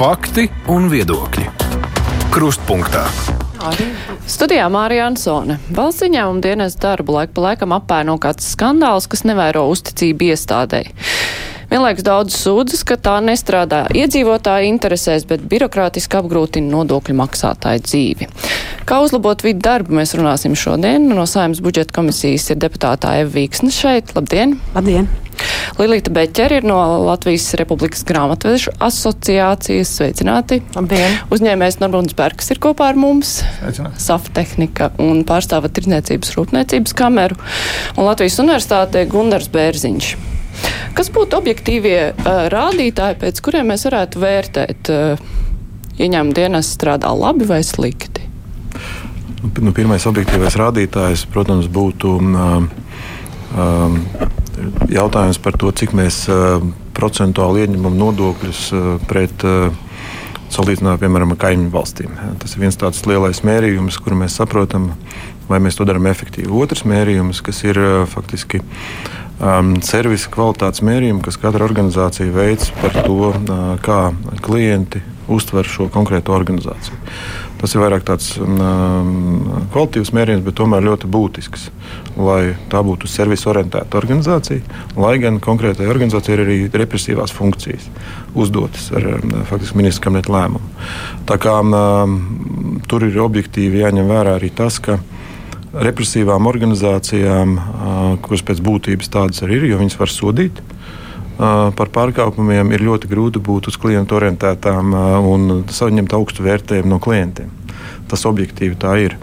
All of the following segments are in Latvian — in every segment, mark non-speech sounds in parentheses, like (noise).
Fakti un viedokļi. Krustpunktā. Studijā Mārija Ansone. Valsts ieņēmuma dienas darbu laiku pa laikam apēno kāds skandāls, kas nevēro uzticību iestādēji. Vienlaikus daudz sūdzas, ka tā nestrādā iedzīvotāju interesēs, bet birokrātiski apgrūtina nodokļu maksātāju dzīvi. Kā uzlabot vidu darbu, mēs runāsim šodien. No Saimnes budžeta komisijas ir deputātā Eva Vīksne šeit. Labdien! Labdien! Lilīta Beķeri ir no Latvijas Republikas grāmatvežu asociācijas. Sveicināti! Labdien! Uzņēmējs Normunds Bergs ir kopā ar mums. Sveicināti! Saftehnika un pārstāva tirdzniecības rūpniecības kameru un Latvijas universitātē Gundars Bērziņš. Kas būtu objektīvie uh, rādītāji, pēc kuriem mēs varētu vērtēt, uh, ieņēmuma dienas strādā labi vai slikti? Nu, pirmais objektīvais rādītājs, protams, būtu um, um, jautājums par to, cik mēs procentuāli ieņemam nodokļus pret salīdzinājumā, piemēram, ar kaimiņu valstīm. Tas ir viens tāds lielais mērījums, kur mēs saprotam, vai mēs to darām efektīvi. Otrs mērījums, kas ir faktiski um, servisa kvalitātes mērījumi, kas katra organizācija veids par to, uh, kā klienti uztver šo konkrēto organizāciju. Tas ir vairāk tāds um, kvalitīvs mērījums, bet tomēr ļoti būtisks. Lai tā būtu servisa orientēta organizācija, lai gan konkrētai organizācijai ir arī represīvās funkcijas uzdotas ar um, faktiski ministra kabineta lēmumu. Tā kā um, tur ir objektīvi jāņem vērā arī tas, ka represīvām organizācijām, uh, kuras pēc būtības tādas arī ir, jo viņas var sodīt par pārkāpumiem ir ļoti grūti būt uz klientu orientētām un saņemt augstu vērtējumu no klientiem. Tas objektīvi tā ir.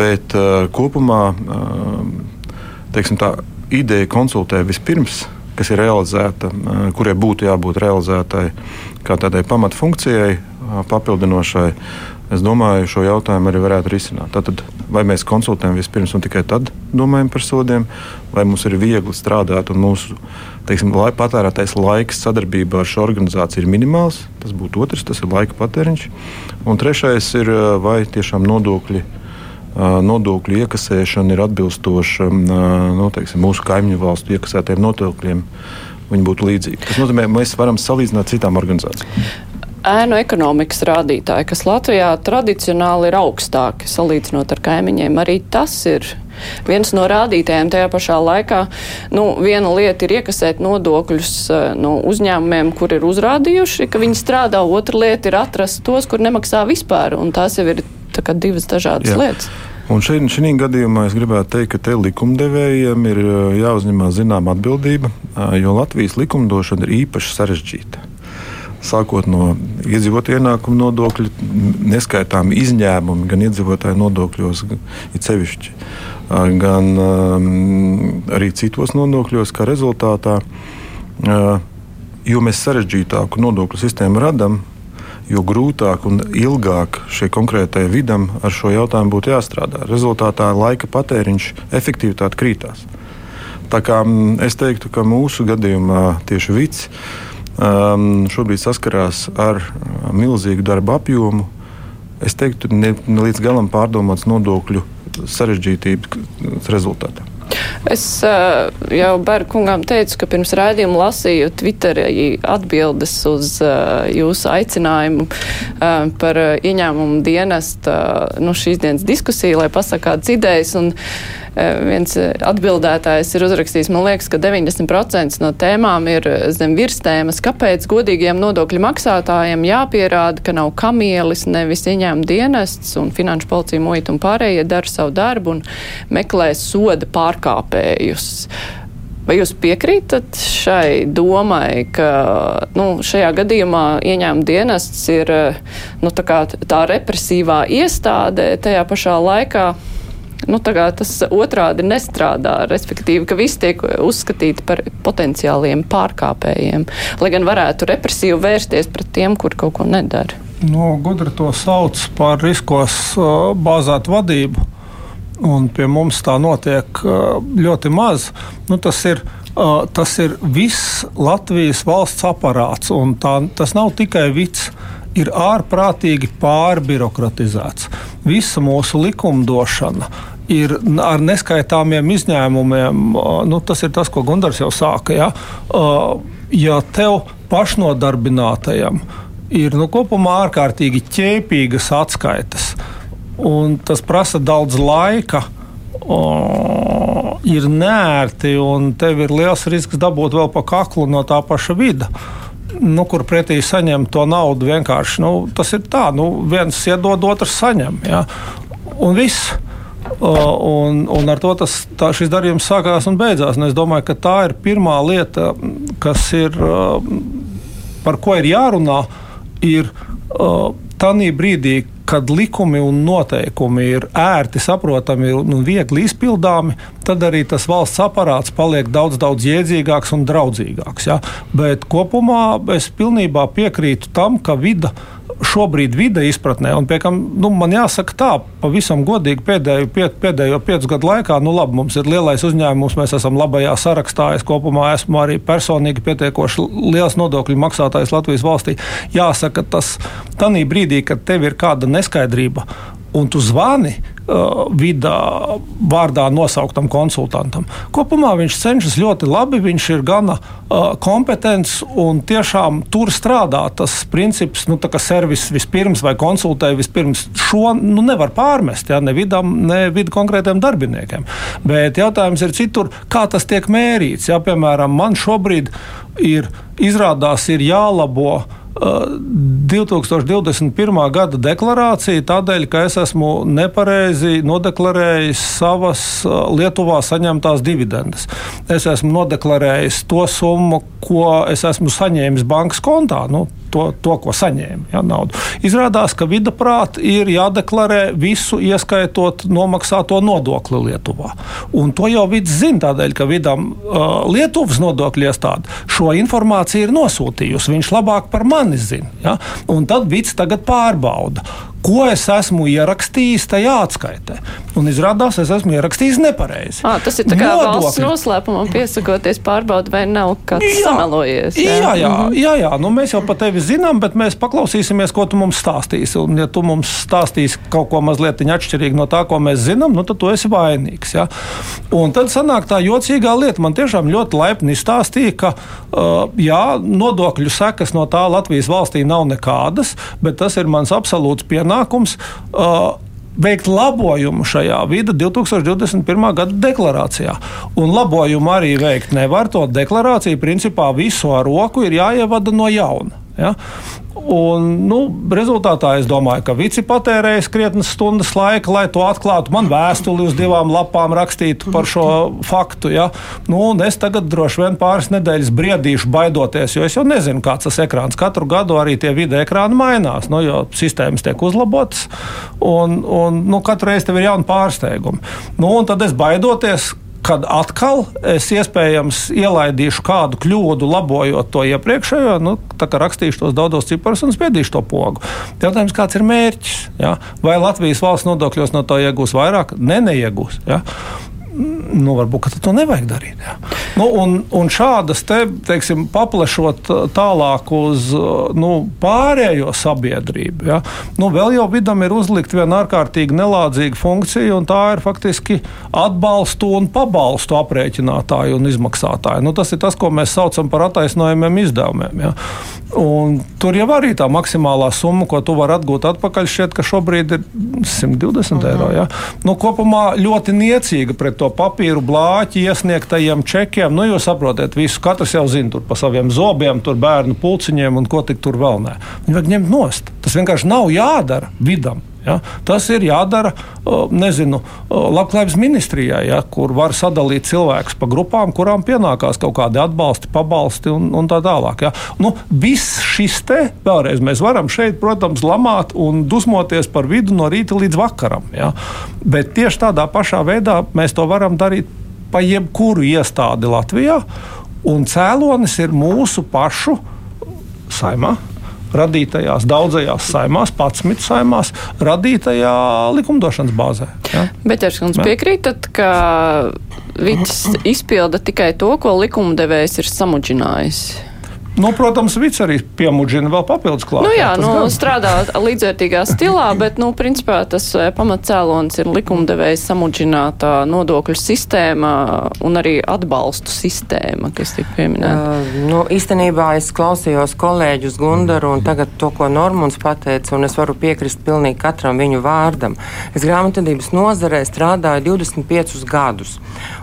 Bet kopumā teiksim, tā ideja konsultē vispirms, kas ir realizēta, kurai būtu jābūt realizētai kā tādai pamatfunkcijai, papildinošai. Es domāju, šo jautājumu arī varētu risināt. Tātad, vai mēs konsultējam vispirms un tikai tad domājam par sodiem, vai mums ir viegli strādāt un mūsu teiksim, lai, patērētais laiks sadarbībā ar šo organizāciju ir minimāls. Tas būtu otrs, tas ir laika patēriņš. Un trešais ir, vai tiešām nodokļi. Nodokļu iekasēšana ir atbilstoša nu, teiksim, mūsu kaimiņu valstu iekasētiem nodokļiem. Viņi būtu līdzīgi. Tas nozīmē, ka mēs varam salīdzināt citām organizācijām ēnu ekonomikas rādītāji, kas Latvijā tradicionāli ir augstāki salīdzinot ar kaimiņiem. Arī tas ir viens no rādītājiem tajā pašā laikā. Nu, viena lieta ir iekasēt nodokļus no uzņēmumiem, kur ir uzrādījuši, ka viņi strādā, otra lieta ir atrast tos, kur nemaksā vispār, un tās jau ir divas dažādas Jā. lietas. Un šeit, šī gadījumā es gribētu teikt, ka te likumdevējiem ir jāuzņemās zināma atbildība, jo Latvijas likumdošana ir īpaši sarežģīta sākot no iedzīvotāju ienākumu nodokļa, neskaitām izņēmumi gan iedzīvotāju nodokļos, ir sevišķi, gan um, arī citos nodokļos, kā rezultātā. Uh, jo mēs sarežģītāku nodokļu sistēmu radām, jo grūtāk un ilgāk šai konkrētajai vidam ar šo jautājumu būtu jāstrādā. Rezultātā laika patēriņš, efektivitāte krītās. Tā kā es teiktu, ka mūsu gadījumā tieši vids um, šobrīd saskarās ar milzīgu darba apjomu. Es teiktu, ne, ne līdz galam pārdomāts nodokļu sarežģītības rezultātā. Es uh, jau Bergkungam teicu, ka pirms raidījuma lasīju Twitterī atbildes uz uh, jūsu aicinājumu uh, par ieņēmumu dienestu nu, šīs dienas diskusiju, lai pasakātu idejas. Un, uh, Eh, viens eh, atbildētājs ir uzrakstījis, man liekas, ka 90% no tēmām ir eh, zem virstēmas, kāpēc godīgiem nodokļu maksātājiem jāpierāda, ka nav kamielis, nevis ieņēmuma dienests un finanšu policija, muita un pārējie dara savu darbu un meklē soda pārkāpējus. Vai jūs piekrītat šai domai, ka nu, šajā gadījumā ieņēmuma dienests ir nu, tā, tā represīvā iestāde tajā pašā laikā? Nu, tas otrādi nestrādā, respektīvi, ka visi tiek uzskatīti par potenciāliem pārkāpējiem, lai gan varētu represīvi vērsties pret tiem, kur kaut ko nedara. Nu, gudri to sauc par riskos uh, bāzētu vadību, un pie mums tā notiek uh, ļoti maz. Nu, tas ir uh, tas ir viss Latvijas valsts aparāts, tā, tas nav tikai vits. Ir ārprātīgi pārbirokratizēts. Visa mūsu likumdošana ir ar neskaitāmiem izņēmumiem. Nu, tas ir tas, ko Gunārs jau sāka. Ja, ja tev pašnodarbinātajam ir nu, kopumā ārkārtīgi ķēpīgas atskaites. Un tas prasa daudz laika. O, ir nērti, un tev ir liels risks dabūt vēl pa kaklu no tā paša vida. Nu, kur pretī saņem to naudu vienkārši. Nu, tas ir tā, nu, viens iedod, otrs saņem. Ja? Un viss. Un, un ar to tas, tā, šis darījums sākās un beidzās. Un es domāju, ka tā ir pirmā lieta, kas ir, par ko ir jārunā, ir tā brīdī, kad likumi un noteikumi ir ērti saprotami un viegli izpildāmi, tad arī tas valsts aparāts paliek daudz, daudz jēdzīgāks un draudzīgāks. Ja? Bet kopumā es pilnībā piekrītu tam, ka vida šobrīd vide izpratnē, un piekam, nu, man jāsaka tā, pavisam godīgi pēdējo, pie, pēdējo piecu gadu laikā, nu labi, mums ir lielais uzņēmums, mēs esam labajā sarakstā, es kopumā esmu arī personīgi pietiekoši liels nodokļu maksātājs Latvijas valstī. Jāsaka, tas tanī brīdī, kad tev ir kāda neskaidrība, un tu zvani uh, vidā vārdā nosauktam konsultantam. Kopumā viņš cenšas ļoti labi, viņš ir gana uh, kompetents un tiešām tur strādā tas princips, nu, ka servis vispirms vai konsultē vispirms. Šo nu, nevar pārmest ja, ne vidam, ne vidu konkrētiem darbiniekiem. Bet jautājums ir citur, kā tas tiek mērīts. Ja, piemēram, man šobrīd ir izrādās ir jālabo 2021. gada deklarācija tādēļ, ka es esmu nepareizi nodeklarējis savas Lietuvā saņemtās dividendes. Es esmu nodeklarējis to summu, ko es esmu saņēmis bankas kontā. Nu, to, to, ko saņēma ja, naudu. Izrādās, ka vidaprāt ir jādeklarē visu, ieskaitot nomaksāto nodokli Lietuvā. Un to jau vids zina, tādēļ, ka vidam uh, Lietuvas nodokļu iestāde šo informāciju ir nosūtījusi. Viņš labāk par mani zina. Ja? Un tad vids tagad pārbauda, ko es esmu ierakstījis tajā atskaitē. Un izrādās, es esmu ierakstījis nepareizi. À, tas ir tā kā Nodokļi. valsts noslēpumam piesakoties pārbaudīt, vai nav kāds jā, samelojies. Jā, jā, jā, mhm. jā, jā. Nu, mēs jau par tevi zinām, bet mēs paklausīsimies, ko tu mums stāstīsi. Un, ja tu mums stāstīsi kaut ko mazliet atšķirīgu no tā, ko mēs zinām, nu, tad tu esi vainīgs. Ja? Un tad sanāk tā jocīgā lieta. Man tiešām ļoti laipni izstāstīja, ka uh, jā, nodokļu sekas no tā Latvijas valstī nav nekādas, bet tas ir mans absolūts pienākums pienākums. Uh, veikt labojumu šajā vidi 2021. gada deklarācijā. Un labojumu arī veikt nevar. To deklarāciju principā visu ar roku ir jāievada no jauna. Ja? Un, nu, rezultātā es domāju, ka Vici patērēja krietnes stundas laika, lai to atklātu. Man vēstuli uz divām lapām rakstītu par šo faktu. Ja? Nu, es tagad droši vien pāris nedēļas briedīšu, baidoties, jo es jau nezinu, kāds tas ekrāns. Katru gadu arī tie video ekrāni mainās, nu, jo sistēmas tiek uzlabotas. Un, un, nu, katru reizi tev ir jauni pārsteigumi. Nu, tad es baidoties, kad atkal es iespējams ielaidīšu kādu kļūdu, labojot to iepriekšējo, nu, tā kā rakstīšu tos daudzos ciparus un spiedīšu to pogu. Jautājums, kāds ir mērķis? Ja? Vai Latvijas valsts nodokļos no tā iegūs vairāk? Ne, neiegūs. Ja? Nu, varbūt to nevajag darīt. Jā. Nu, un, un šādas te, teiksim, paplašot tālāk uz nu, pārējo sabiedrību, jā. nu, vēl jau vidam ir uzlikta viena ārkārtīgi nelādzīga funkcija, un tā ir faktiski atbalstu un pabalstu aprēķinātāju un izmaksātāju. Nu, tas ir tas, ko mēs saucam par attaisnojumiem izdevumiem. Jā. Un tur jau arī tā maksimālā summa, ko tu vari atgūt atpakaļ, šķiet, ka šobrīd ir 120 mhm. eiro. Ja? Nu, kopumā ļoti niecīga pret to papīru blāķi iesniegtajiem čekiem. Nu, jūs saprotat, visu katrs jau zina par saviem zobiem, tur bērnu pulciņiem un ko tik tur vēl nē. Viņi vajag ņemt nost. Tas vienkārši nav jādara vidam. Ja? Tas ir jādara nezinu, labklājības ministrijai, ja? kur var sadalīt cilvēkus pa grupām, kurām pienākās kaut kādi atbalsti, pabalsti un, un tā tālāk. Ja? Nu, viss šis te, vēlreiz mēs varam šeit, protams, lamāt un dusmoties par vidu no rīta līdz vakaram. Ja? Bet tieši tādā pašā veidā mēs to varam darīt pa jebkuru iestādi Latvijā, un cēlonis ir mūsu pašu saimā radītajās daudzajās saimās, 11 saimās, radītajā likumdošanas bāzē. Ja? Bet jūs piekrītat, ka Vits izpilda tikai to, ko likumdevējs ir samudžinājis? Nu, protams, Vits arī piemudžina vēl papildus klāt. Nu, jā, nu, strādā līdzvērtīgā stilā, bet, nu, principā tas eh, pamatcēlons ir likumdevējs samudžinātā nodokļu sistēma un arī atbalstu sistēma, kas tika pieminēta. Uh, nu, īstenībā es klausījos kolēģus Gundaru un tagad to, ko Normunds pateica, un es varu piekrist pilnīgi katram viņu vārdam. Es grāmatvedības nozarē strādāju 25 gadus.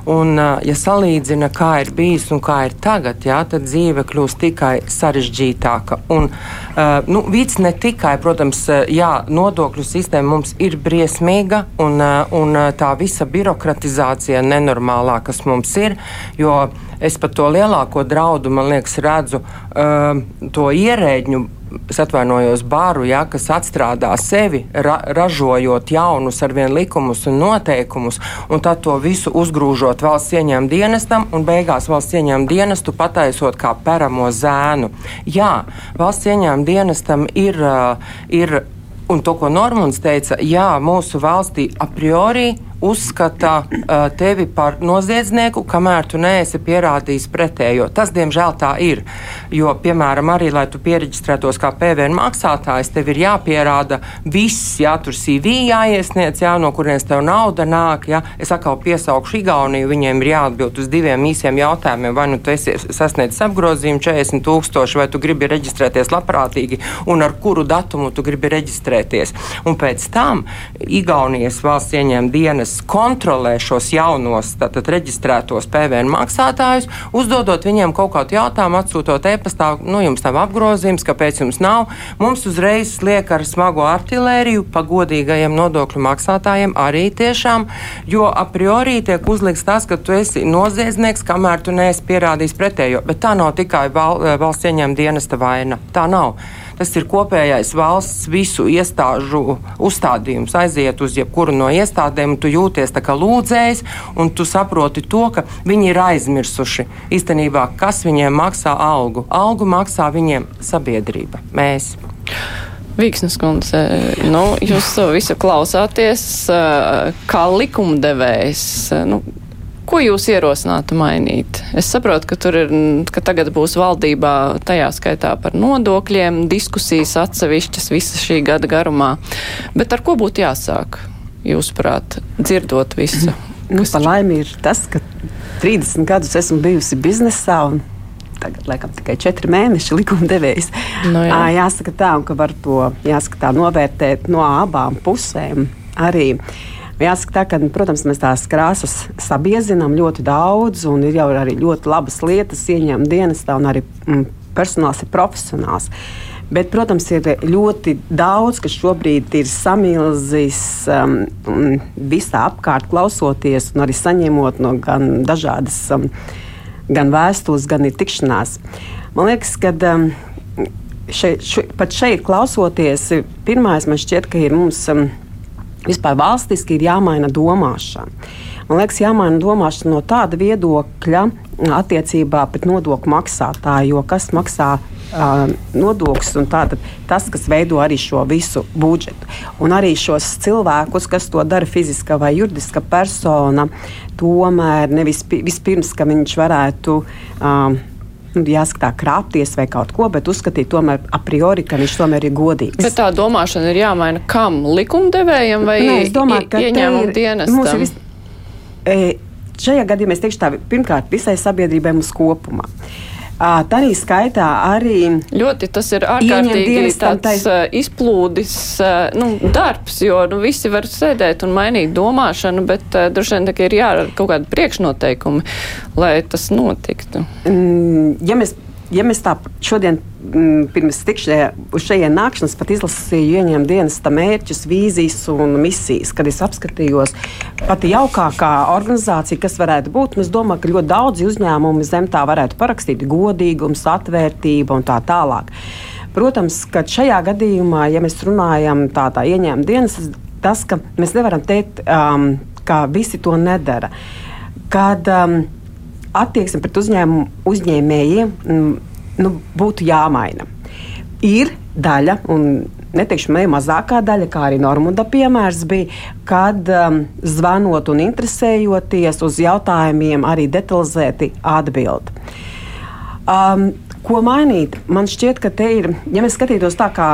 Un, uh, ja salīdzina, kā ir bijis un kā ir tagad, jā, tad dzīve kļūst tikai tikai sarežģītāka. Un, uh, nu, Vīds ne tikai, protams, uh, jā, nodokļu sistēma mums ir briesmīga un, uh, un tā visa birokratizācija nenormālā, kas mums ir, jo es pat to lielāko draudu, man liekas, redzu uh, to ierēģņu es atvainojos, bāru, ja, kas atstrādā sevi, ra, ražojot jaunus ar vien likumus un noteikumus, un tad to visu uzgrūžot valsts ieņēmuma dienestam, un beigās valsts ieņēmuma dienestu pataisot kā peramo zēnu. Jā, valsts ieņēmuma dienestam ir, ir un to, ko Normons teica, jā, mūsu valstī a priori uzskata uh, tevi par noziedznieku, kamēr tu neesi pierādījis pretējo. Tas, diemžēl, tā ir. Jo, piemēram, arī, lai tu pieregistrētos kā PVN maksātājs, tev ir jāpierāda viss, jā, tur CV jāiesniedz, jā, no kurienes tev nauda nāk. Jā. Es atkal piesaukšu Igauniju, viņiem ir jāatbild uz diviem īsiem jautājumiem. Vai nu tu esi sasniedzis apgrozījumu 40 tūkstoši, vai tu gribi reģistrēties labprātīgi, un ar kuru datumu tu gribi reģistrēties. Un pēc tam Igaunijas valsts ieņēma dienas kontrolē šos jaunos, tātad reģistrētos PVN maksātājus, uzdodot viņiem kaut kādu jautājumu, atsūtot e-pastā, nu, jums nav apgrozījums, kāpēc jums nav. Mums uzreiz liek ar smago artilēriju pa godīgajiem nodokļu maksātājiem arī tiešām, jo a priori tiek uzlikts tas, ka tu esi noziedznieks, kamēr tu neesi pierādījis pretējo. Bet tā nav tikai val, valsts ieņēmuma dienesta vaina. Tā nav. Tas ir kopējais valsts visu iestāžu uzstādījums. Aiziet uz jebkuru no iestādēm, tu jūties kā lūdzējs, un tu saproti to, ka viņi ir aizmirsuši īstenībā, kas viņiem maksā algu. Algu maksā viņiem sabiedrība, mēs. Vīksnes kundze, nu, jūs visu klausāties kā likumdevējs. Nu, Ko jūs ierosinātu mainīt? Es saprotu, ka tur ir, ka tagad būs valdībā tajā skaitā par nodokļiem, diskusijas atsevišķas visa šī gada garumā. Bet ar ko būtu jāsāk, jūsuprāt, dzirdot visu? (clears throat) Nu, par laimi ir tas, ka 30 gadus esmu bijusi biznesā un tagad, laikam, tikai 4 mēneši likumdevējs. No nu jā. jāsaka tā, un ka var to jāsaka tā, novērtēt no abām pusēm arī. Jāsaka, tā, ka, protams, mēs tās krāsas sabiezinām ļoti daudz, un ir jau arī ļoti labas lietas ieņēmuma dienestā, un arī mm, personāls ir profesionāls. Bet, protams, ir ļoti daudz, kas šobrīd ir samilzis um, visā apkārt, klausoties un arī saņemot no gan dažādas um, gan vēstules, gan ir tikšanās. Man liekas, ka um, šeit, še, pat šeit klausoties, pirmais man šķiet, ka ir mums. Um, vispār valstiski ir jāmaina domāšana. Man liekas, jāmaina domāšana no tāda viedokļa attiecībā pret nodokļu maksātāju, jo kas maksā uh, nodokļus un tātad, tas, kas veido arī šo visu budžetu. Un arī šos cilvēkus, kas to dara fiziska vai juridiska persona, tomēr nevis vispirms, ka viņš varētu. Uh, nu, jāskatā krāpties vai kaut ko, bet uzskatīt tomēr a priori, ka viņš tomēr ir godīgs. Bet tā domāšana ir jāmaina kam? Likumdevējam vai Nē, domāju, ieņēmumu dienestam? Vis, e, šajā gadījumā es teikšu tā, pirmkārt, visai sabiedrībai mums kopumā. Tā arī skaitā arī. Ļoti tas ir ārkārtīgi tāds tais... izplūdis nu, darbs, jo nu, visi var sēdēt un mainīt domāšanu, bet uh, droši vien ir jārada kaut kādi priekšnoteikumi, lai tas notiktu. Mm, ja mēs ja mēs tā šodien, m, mm, pirms šejienes nākšanas, pat izlasīju ieņēmumu dienas mērķus, vīzijas un misijas, kad es apskatījos pati jaukākā organizācija, kas varētu būt. Es domāju, ka ļoti daudzi uzņēmumi zem tā varētu parakstīt godīgums, atvērtība un tā tālāk. Protams, ka šajā gadījumā, ja mēs runājam tādā ieņēmuma dienas, tas, ka mēs nevaram teikt, um, ka visi to nedara. Kad, um, attieksme pret uzņēmumu, uzņēmējiem mm, nu, būtu jāmaina. Ir daļa, un neteikšu, ne mazākā daļa, kā arī Normunda piemērs bija, kad um, zvanot un interesējoties uz jautājumiem, arī detalizēti atbild. Um, Ko mainīt? Man šķiet, ka te ir, ja mēs skatītos tā kā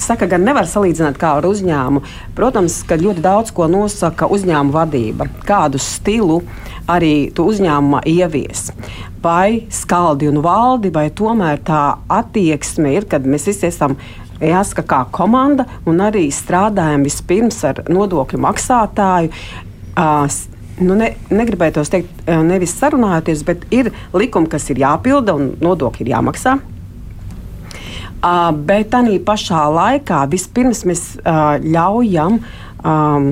saka, gan nevar salīdzināt kā ar uzņēmumu. Protams, ka ļoti daudz ko nosaka uzņēmuma vadība, kādu stilu arī tu uzņēmumā ievies. Vai skaldi un valdi, vai tomēr tā attieksme ir, kad mēs visi esam jāsaka, kā komanda un arī strādājam vispirms ar nodokļu maksātāju. Uh, nu, ne, negribētos teikt, nevis sarunājoties, bet ir likumi, kas ir jāpilda un nodokļi ir jāmaksā. Uh, bet tā pašā laikā vispirms mēs uh, ļaujam um,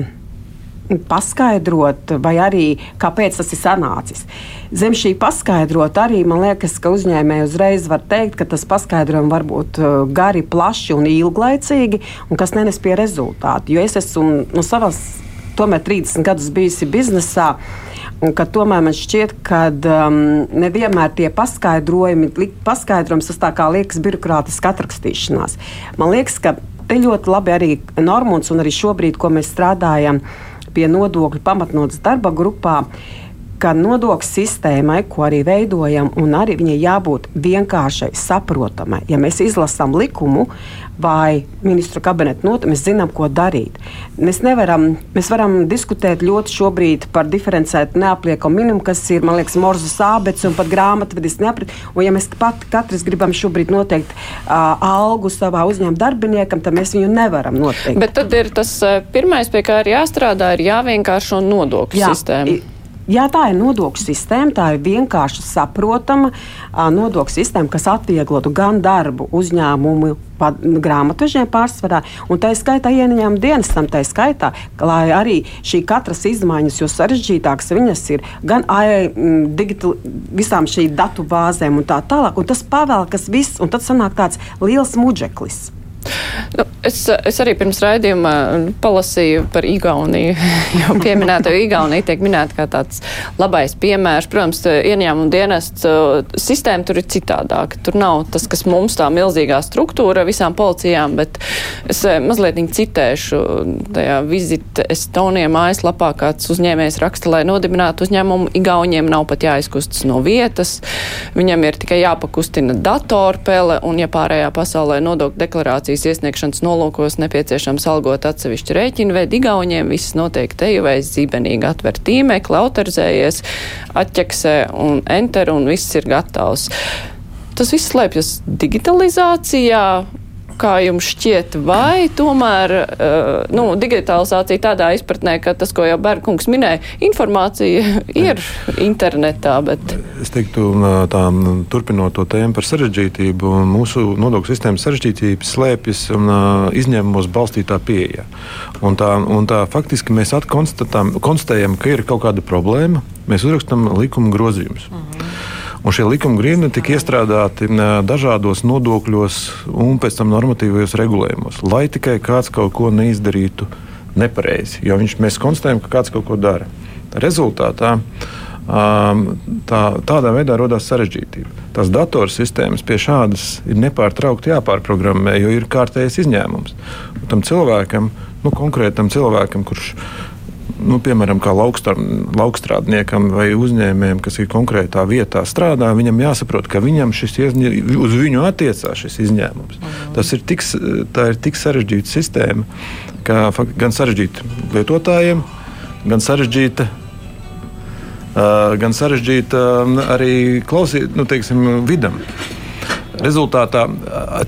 paskaidrot, vai arī kāpēc tas ir sanācis. Zem šī paskaidrot, arī man liekas, ka uzņēmēji uzreiz var teikt, ka tas paskaidrojums var būt gari, plaši un ilglaicīgi, un kas nenes pie rezultātu. Jo es esmu no savas tomēr 30 gadus bijusi biznesā. Tomēr man šķiet, ka um, nevienmēr tie paskaidrojumi, paskaidrojums tas tā kā liekas birokrātiski atrakstīšanās. Man liekas, ka te ļoti labi arī Normons un arī šobrīd, ko mēs strādājam pie nodokļu pamatnodas darba grupā, uh, ka nodokļu sistēmai, ko arī veidojam, un arī viņai jābūt vienkāršai, saprotamai. Ja mēs izlasām likumu vai ministru kabineta notu, mēs zinām, ko darīt. Mēs, nevaram, mēs varam diskutēt ļoti šobrīd par diferencētu neapliekamu minimumu, kas ir, man liekas, morzas ābets un pat grāmatvedis neaprit. Un ja mēs pat katrs gribam šobrīd noteikt uh, algu savā uzņēmuma darbiniekam, tad mēs viņu nevaram noteikt. Bet tad ir tas pirmais, pie kā ir jāstrādā, ir jāvienkāršo nodokļu Jā, sistēmu. Jā, tā ir nodokļu sistēma, tā ir vienkārši saprotama nodokļu sistēma, kas atvieglotu gan darbu uzņēmumu grāmatvežiem pārsvarā, un tā skaitā ieņēmuma dienestam, tā skaitā, lai arī šī katras izmaiņas, jo sarežģītākas viņas ir, gan digital, visām šīm datu bāzēm un tā tālāk, un tas pavēlkas viss, un tad sanāk tāds liels muģeklis. Nu, es, es arī pirms raidījuma palasīju par Igauniju. (laughs) Jau pieminēto Igauniju tiek minēta kā tāds labais piemērs. Protams, ieņēmuma dienests sistēma tur ir citādāka. Tur nav tas, kas mums tā milzīgā struktūra visām policijām, bet es mazliet citēšu tajā Visit Estonija mājaslapā, kāds uzņēmējs raksta, lai nodibinātu uzņēmumu, Igauniem nav pat jāizkustas no vietas. Viņam ir tikai jāpakustina datorpele un, ja pārējā pasaulē nodokļu deklarācijas iesniegšanas nolūkos nepieciešams algot atsevišķu rēķinu veidu Igauniem, viss notiek tejuvēs zībenīgi atver tīmekli, autorizējies, atķeksē un enter un viss ir gatavs. Tas viss slēpjas digitalizācijā, kā jums šķiet, vai tomēr uh, nu, digitalizācija tādā izpratnē, ka tas, ko jau Berkungs minēja, informācija (laughs) ir internetā. Bet... Es teiktu, tā turpinot to tēmu par sarežģītību, mūsu nodokļu sistēmas sarežģītība slēpjas un uh, izņēmumos balstītā pieeja. Un tā, un tā faktiski mēs konstatējam, ka ir kaut kāda problēma, mēs uzrakstām likuma grozījumus. Mhm. Un šie likuma griezti tika iestrādāti dažādos nodokļos un pēc tam normatīvajos regulējumos, lai tikai kāds kaut ko neizdarītu nepareizi. Jo viņš, mēs konstatējam, ka kāds kaut ko dara. Rezultātā tā, tādā veidā radās sarežģītība. Tās datorsistēmas pie šādas ir nepārtraukti jāpārprogrammē, jo ir kārtējs izņēmums. Un tam cilvēkam, nu, konkrētam cilvēkam, kurš nu, piemēram, kā laukstrādniekam vai uzņēmējam, kas ir konkrētā vietā strādā, viņam jāsaprot, ka viņam šis izņē, uz viņu attiecās šis izņēmums. Mhm. Tas ir tik, tā ir tik sarežģīta sistēma, ka gan sarežģīta lietotājiem, gan sarežģīta. Gan sarežģīta arī klausīt, nu, teiksim, vidam. Rezultātā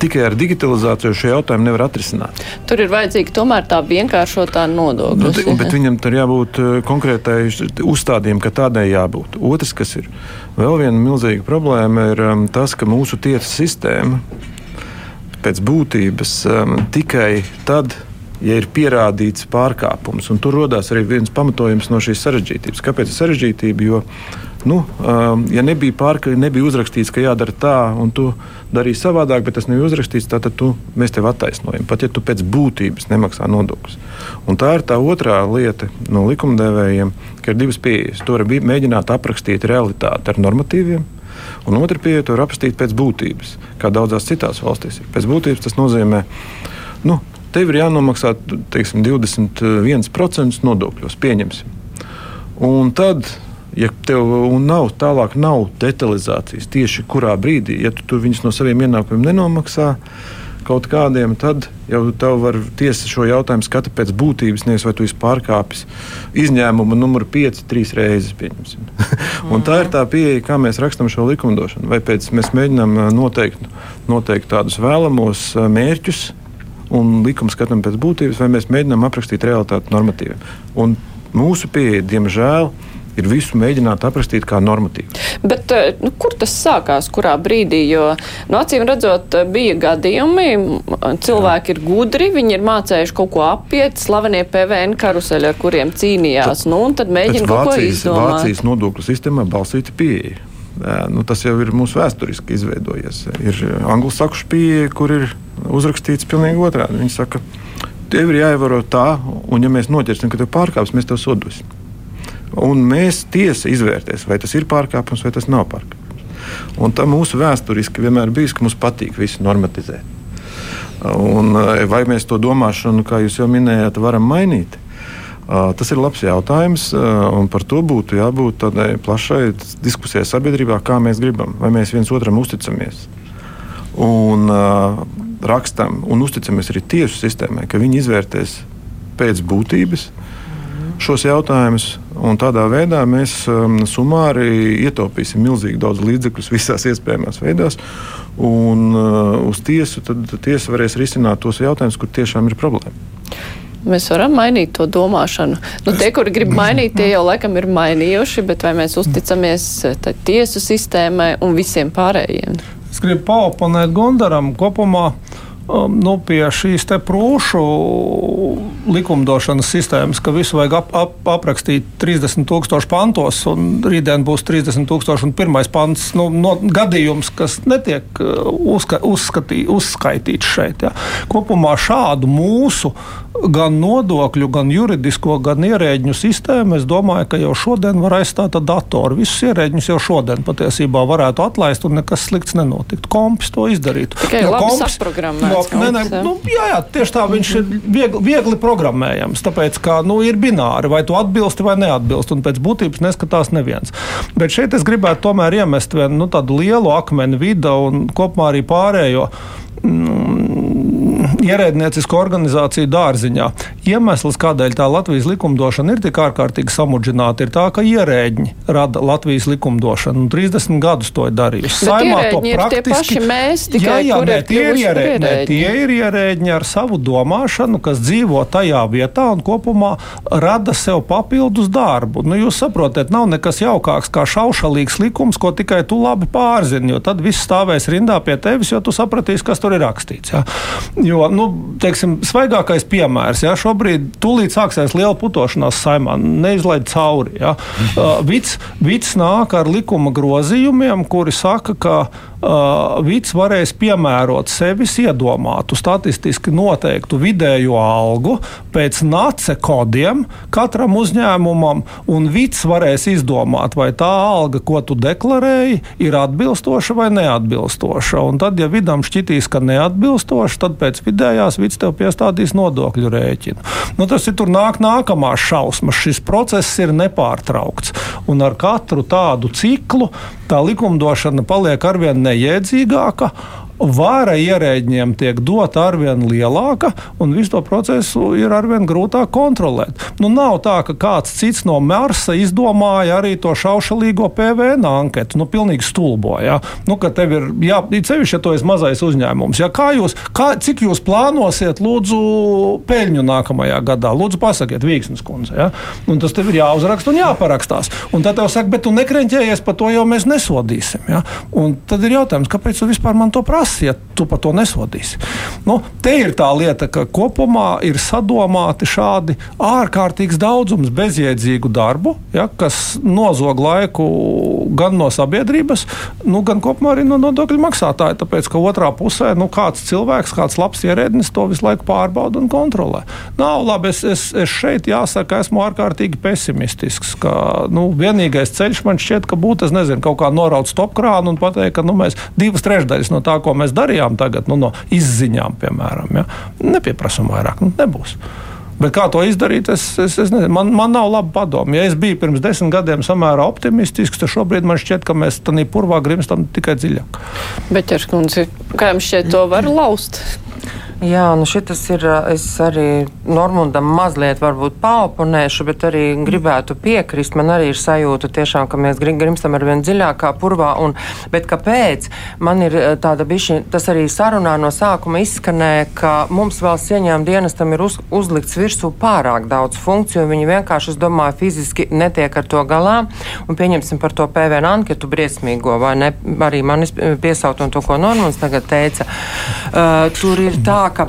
tikai ar digitalizāciju šo jautājumu nevar atrisināt. Tur ir vajadzīga tomēr tā vienkāršotā nodokļa. Nu, bet viņam tur jābūt konkrētai uzstādījumam, ka tādai jābūt. Otrs, kas ir vēl viena milzīga problēma, ir um, tas, ka mūsu tiesu sistēma pēc būtības um, tikai tad ja ir pierādīts pārkāpums. Un tur radās arī viens pamatojums no šīs sarežģītības. Kāpēc sarežģītība? Jo, nu, um, ja nebija pārkāpums, nebija uzrakstīts, ka jādara tā, un tu darīji savādāk, bet tas nebija uzrakstīts, tad tu, mēs tevi attaisnojam. Pat ja tu pēc būtības nemaksā nodokļus. Un tā ir tā otrā lieta no likumdevējiem, ka ir divas pieejas. Tur bija mēģināt aprakstīt realitāti ar normatīviem. Un otra pieeja to aprakstīt pēc būtības, kā daudzās citās valstīs. Pēc būtības tas nozīmē, nu, tev ir jānomaksā teiksim, 21% nodokļos, pieņemsim. Un tad Ja tev nav tālāk, nav detalizācijas tieši kurā brīdī, ja tu, viņus no saviem ienākumiem nenomaksā, kaut kādiem, tad jau tev var tiesa šo jautājumu skata pēc būtības, nevis vai tu esi pārkāpis izņēmumu numuru 5 trīs reizes. (laughs) un tā ir tā pieeja, kā mēs rakstām šo likumdošanu. Vai pēc mēs mēģinām noteikt, noteikt tādus vēlamos mērķus, un likumu skatām pēc būtības, vai mēs mēģinām aprakstīt realitāti normatīviem. Un mūsu pieeja, diemžēl, ir ir visu mēģināt aprakstīt kā normatīvu. Bet, eh, nu, kur tas sākās, kurā brīdī? Jo, nu, acīm redzot, bija gadījumi, cilvēki Jā. ir gudri, viņi ir mācējuši kaut ko apiet, slavenie PVN karuseļi, ar kuriem cīnījās. Tad, nu, tad mēģina kaut Vācijas, ko izdomāt. Vācijas nodokļu sistēmā balstīta pieeja. Nu, tas jau ir mūsu vēsturiski izveidojies. Ir angļu pieeja, kur ir uzrakstīts pilnīgi otrādi. Viņi saka, tev ir jāievēro tā, un ja mēs noķersim, ka tev pārkāps, mēs tev sodosim. Un mēs tiesa izvērtēs, vai tas ir pārkāpums vai tas nav pārkāpums. Un tā mūsu vēsturiski vienmēr bijis, ka mums patīk visu normatizēt. Un, eh, vai mēs to domāšanu, kā jūs jau minējāt, varam mainīt? Eh, tas ir labs jautājums, eh, un par to būtu jābūt tādai plašai diskusijai sabiedrībā, kā mēs gribam, vai mēs viens otram uzticamies. Un uh, rakstam un uzticamies arī tiesu sistēmai, ka viņi izvērtēs pēc būtības šos jautājumus. Tādā veidā mēs um, sumāri ietaupīsim milzīgi daudz līdzekļus visās iespējamās veidās. Un uh, uz tiesu tad tiesa varēs risināt tos jautājumus, kur tiešām ir problēma. Mēs varam mainīt to domāšanu. Nu, tie, kuri grib mainīt, tie jau laikam ir mainījuši, bet vai mēs uzticamies uh, tiesu sistēmai un visiem pārējiem? Es gribu paoponēt Gundaram kopumā. Um, nu, pie šīs prūšu likumdošanas sistēmas, ka visu vajag ap, ap, aprakstīt 30,000 pantos, un rītdien būs 30,000 un pirmais pants nu, no, gadījums, kas netiek uh, uzska, uzskatī, uzskaitīts šeit. Ja. Kopumā šādu mūsu gan nodokļu, gan juridisko, gan ierēģiņu sistēmu, es domāju, ka jau šodien var aizstāt ar datoru. Visus ierēģiņus jau šodien patiesībā varētu atlaist, un nekas slikts nenotiktu. Kompis to izdarītu. Tikai jo kompis, no, ne, ne, nu, jā, jā, tieši tā viņš ir viegli, viegli programmējams. Tāpēc, ka nu, ir bināri, vai tu atbilsti vai neatbilsti, un pēc būtības neskatās neviens. Bet šeit es gribētu tomēr iemest vienu nu, tādu lielu akmeni vidu un kopumā arī pārējo. Mm, ierēdniecisko organizāciju dārziņā. Iemesls, kādēļ tā Latvijas likumdošana ir tik ārkārtīgi samudžināta, ir tā, ka ierēģi rada Latvijas likumdošanu. 30 gadus to ir darījusi. Saimā to praktiski mēs tikai jā, jā, nē, tie, ir ierēģi, nē, tie ir ierēģi ar savu domāšanu, kas dzīvo tajā vietā un kopumā rada sev papildus darbu. Nu, jūs saprotat, nav nekas jaukāks kā šaušalīgs likums, ko tikai tu labi pārzini, jo tad viss stāvēs rindā pie tevis, jo tu sapratīsi, kas tur ir rakstīts. Ja? Jo, nu, teiksim, svaigākais piemērs, ja šobrīd tūlīt sāksies liela putošanās saimā, neizlaid cauri. Ja. Uh, Vits, vits nāk ar likuma grozījumiem, kuri saka, ka uh, Vits varēs piemērot sevis iedomātu statistiski noteiktu vidējo algu pēc nace kodiem katram uzņēmumam, un Vits varēs izdomāt, vai tā alga, ko tu deklarēji, ir atbilstoša vai neatbilstoša. Un tad, ja vidam šķitīs, ka neatbilstoša, tad pēc vidējās vids tev piestādīs nodokļu rēķinu. Nu, tas ir tur nāk nākamās šausmas. Šis process ir nepārtraukts. Un ar katru tādu ciklu tā likumdošana paliek arvien neiedzīgāka vara ierēģiem tiek dota arvien lielāka, un visu to procesu ir arvien grūtāk kontrolēt. Nu, nav tā, ka kāds cits no Marsa izdomāja arī to šaušalīgo PVN anketu. Nu, pilnīgi stulboja. Nu, ka tev ir jācevišķi, ja to ir mazais uzņēmums. Ja, kā jūs, kā, cik jūs plānosiet, lūdzu, peļņu nākamajā gadā? Lūdzu, pasakiet, Vīksnes kundze. Ja? Un tas tev ir jāuzraksta un jāparakstās. Un tad tev saka, bet tu nekreņķējies par to, jau mēs nesodīsim. Ja? Un tad ir jautājums, kāpēc tu vispār man to prasi? Kas, ja tu par to nesodīsi? Nu, te ir tā lieta, ka kopumā ir sadomāti šādi ārkārtīgs daudzums bezjēdzīgu darbu, ja, kas nozog laiku gan no sabiedrības, nu, gan kopumā arī no nodokļu maksātāja. Tāpēc, ka otrā pusē nu, kāds cilvēks, kāds labs ierēdnis to visu laiku pārbauda un kontrolē. Nav labi, es, es, es šeit jāsaka, esmu ārkārtīgi pesimistisks. Ka, nu, vienīgais ceļš man šķiet, ka būtu, es nezinu, kaut kā noraut stopkrānu un pateikt, ka nu, mēs divas trešdaļas no tā, ko mēs darījām tagad, nu, no izziņām, piemēram, ja, nepieprasām vairāk. Nu, nebūs. Bet kā to izdarīt, es, es, es nezinu. Man, man nav laba padoma. Ja es biju pirms desmit gadiem samērā optimistisks, tad šobrīd man šķiet, ka mēs tam purvā grimstam tikai dziļāk. Bet, Čerskundze, kā jums šķiet, to var laust? Jā, nu šis ir. Es arī Normundam mazliet paoponēšu, bet arī gribētu piekrist. Man arī ir sajūta, tiešām, ka mēs grimstam ar vien dziļākā purvā. Un, bet kāpēc? Man ir tāda bišķi, tas arī sarunā no sākuma izskanēja, ka mums valsts ieņēmuma dienestam ir uz, uzlikts virsū pārāk daudz funkciju. Viņi vienkārši, es domāju, fiziski netiek ar to galā. Un pieņemsim par to PVN anketu briesmīgo, vai ne? Arī manis piesaut un to, ko Normunds tagad teica. Uh, tur ir tā, ka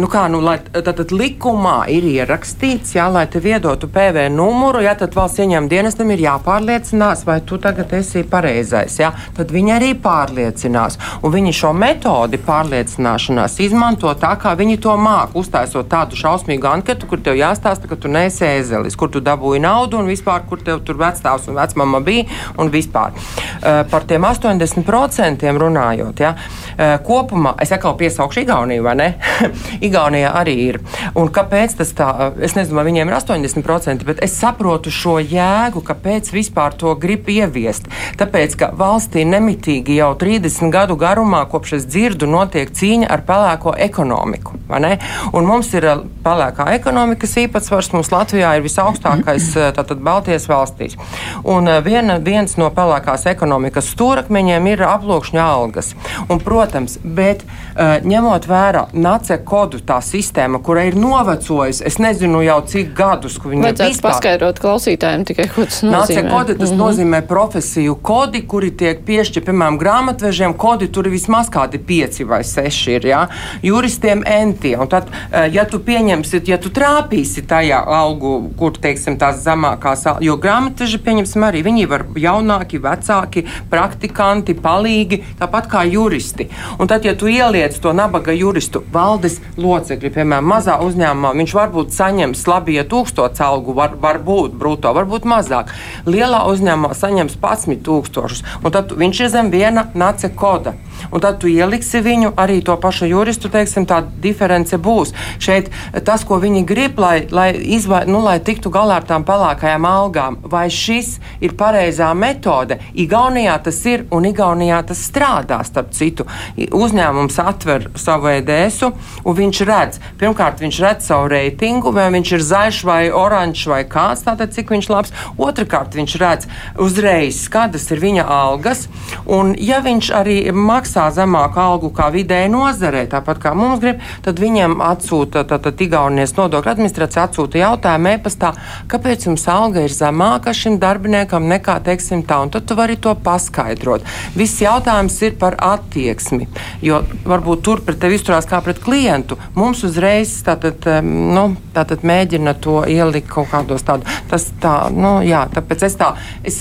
nu kā, nu, lai, tātad likumā ir ierakstīts, jā, lai te viedotu PVN numuru, jā, tad valsts ieņēmuma dienestam ir jāpārliecinās, vai tu tagad esi pareizais. Jā, tad viņi arī pārliecinās. Un viņi šo metodi pārliecināšanās izmanto tā, kā viņi to māca. Uztaisot tādu šausmīgu anketu, kur tev jāstāsta, ka tu neesi ēzelis, kur tu dabūji naudu un vispār, kur tev tur vecstāvs un vecmama bija un vispār. Uh, par tiem 80% runājot, jā, uh, kopumā es atkal piesaukšu Igauniju, vai ne? (laughs) Igaunijā arī ir. Un kāpēc tas tā? Es nezinu, vai viņiem ir 80%, bet es saprotu šo jēgu, kāpēc vispār to grib ieviest. Tāpēc, ka valstī nemitīgi jau 30 gadu garumā, kopš es dzirdu, notiek cīņa ar pelēko ekonomiku. Un mums ir eh, pelēkā ekonomikas īpatsvars. Mums Latvijā ir visaugstākais eh, tātad Baltijas valstīs. Un eh, viena, viens no pelēkās ekonomikas stūrakmeņiem ir aploksņa algas. Un, protams, bet ņemot vērā NACE kodu tā sistēma, kura ir novecojusi, es nezinu jau cik gadus, ka viņi. Vajadzētu vispār... paskaidrot klausītājiem tikai, ko tas nozīmē. NACE kodi, tas mm -hmm. nozīmē profesiju kodi, kuri tiek piešķirti, piemēram, grāmatvežiem kodi, tur ir vismaz kādi pieci vai seši ir, jā, juristiem entie. Un tad, eh, ja tu pieņemsi, ja tu trāpīsi tajā algu, kur, teiksim, tās zemākās, jo grāmatveži, pieņemsim, arī viņi var jaunāki, vecāki, praktikanti, palīgi, tāpat kā juristi. Un tad, ja tu ieliec to nabaga juristu valdes locekļi, piemēram, mazā uzņēmumā, viņš varbūt saņems labi, ja tūkstots algu, var, varbūt brūto, varbūt mazāk. Lielā uzņēmumā saņems 11 tūkstošus, un tad viņš ir zem viena nace koda. Un tad tu ieliksi viņu arī to pašu juristu, teiksim, tā diference būs. Šeit tas, ko viņi grib, lai, lai, izvai, nu, lai tiktu galā ar tām pelēkajām algām, vai šis ir pareizā metode. Igaunijā tas ir un Igaunijā tas strādā. Starp citu, uzņēmums atver savu EDS, un viņš redz, pirmkārt, viņš redz savu reitingu, vai viņš ir zaļš vai oranžs vai kāds, tātad cik viņš labs. Otrakārt, viņš redz uzreiz, kādas ir viņa algas, un ja viņš arī maksā zemāku algu kā vidēji nozarē, tāpat kā mums grib, tad viņiem atsūta, tātad Igaunijas nodokļu administrācija atsūta jautājumu e-pastā, kāpēc jums alga ir zemāka šim darbiniekam nekā, teiksim, tā, un tad tu vari to paskaidrot. Viss jautājums ir par attieksmi, jo varbūt tur pret tevi izturās kā pret klientu, mums uzreiz tātad, nu, tātad mēģina to ielikt kaut kādos tādus. Tas tā, nu, jā, tāpēc es tā. Es,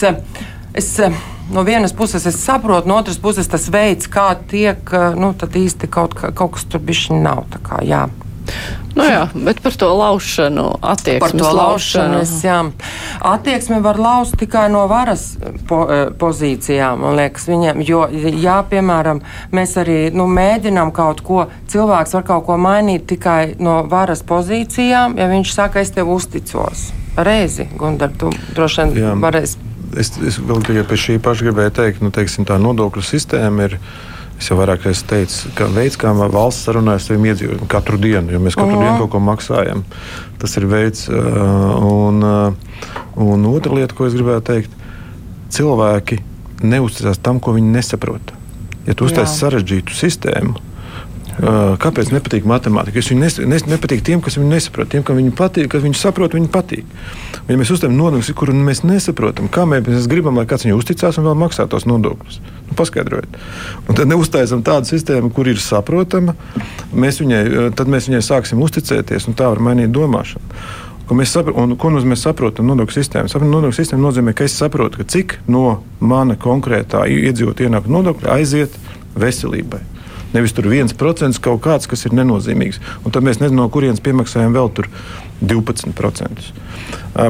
es, no vienas puses es saprotu, no otras puses tas veids, kā tiek, nu, tad īsti kaut, kaut kas tur bišķi nav. Kā, jā. Nu jā, bet par to laušanu, attieksmi. Par to laušanu, es, jā. Attieksmi var laust tikai no varas po, e, pozīcijām, man liekas, viņiem. Jo, jā, piemēram, mēs arī nu, mēģinām kaut ko, cilvēks var kaut ko mainīt tikai no varas pozīcijām, ja viņš saka, es tev uzticos. Reizi, Gundar, tu droši vien varēsi. Es, es vēl tikai pie šī paša gribēju teikt, nu, teiksim, tā nodokļu sistēma ir Es jau vairāk esmu teicis, ka veids, kā valsts sarunājas ar saviem iedzīvotājiem katru dienu, jo mēs katru -huh. dienu kaut ko maksājam, tas ir veids. Un, un otra lieta, ko es gribēju teikt, cilvēki neusticās tam, ko viņi nesaprot. Ja tu uztaisīsi sarežģītu sistēmu, Kāpēc nepatīk matemātika? Es viņu nes, nes, nepatīk tiem, kas viņu nesaprot. Tiem, kam viņi patīk, kas viņu saprot, viņi patīk. Ja mēs uzstājam nodokļus, kuru mēs nesaprotam, kā mēs gribam, lai kāds viņu uzticās un vēl maksā tos nodokļus, nu, paskaidrojiet. Un tad neuztaisam tādu sistēmu, kur ir saprotama, mēs viņai, tad mēs viņai sāksim uzticēties, un tā var mainīt domāšanu. Ko mēs, sapr un, ko mēs saprotam nodokļu sistēmu? Nodokļu sistēma nozīmē, ka es saprotu, ka cik no mana konkrētā iedzīvotāja ienākuma nodokļa aiziet veselībai. Nevis tur viens procents kaut kāds, kas ir nenozīmīgs. Un tad mēs nezinām, no kurienes piemaksājam vēl 12%.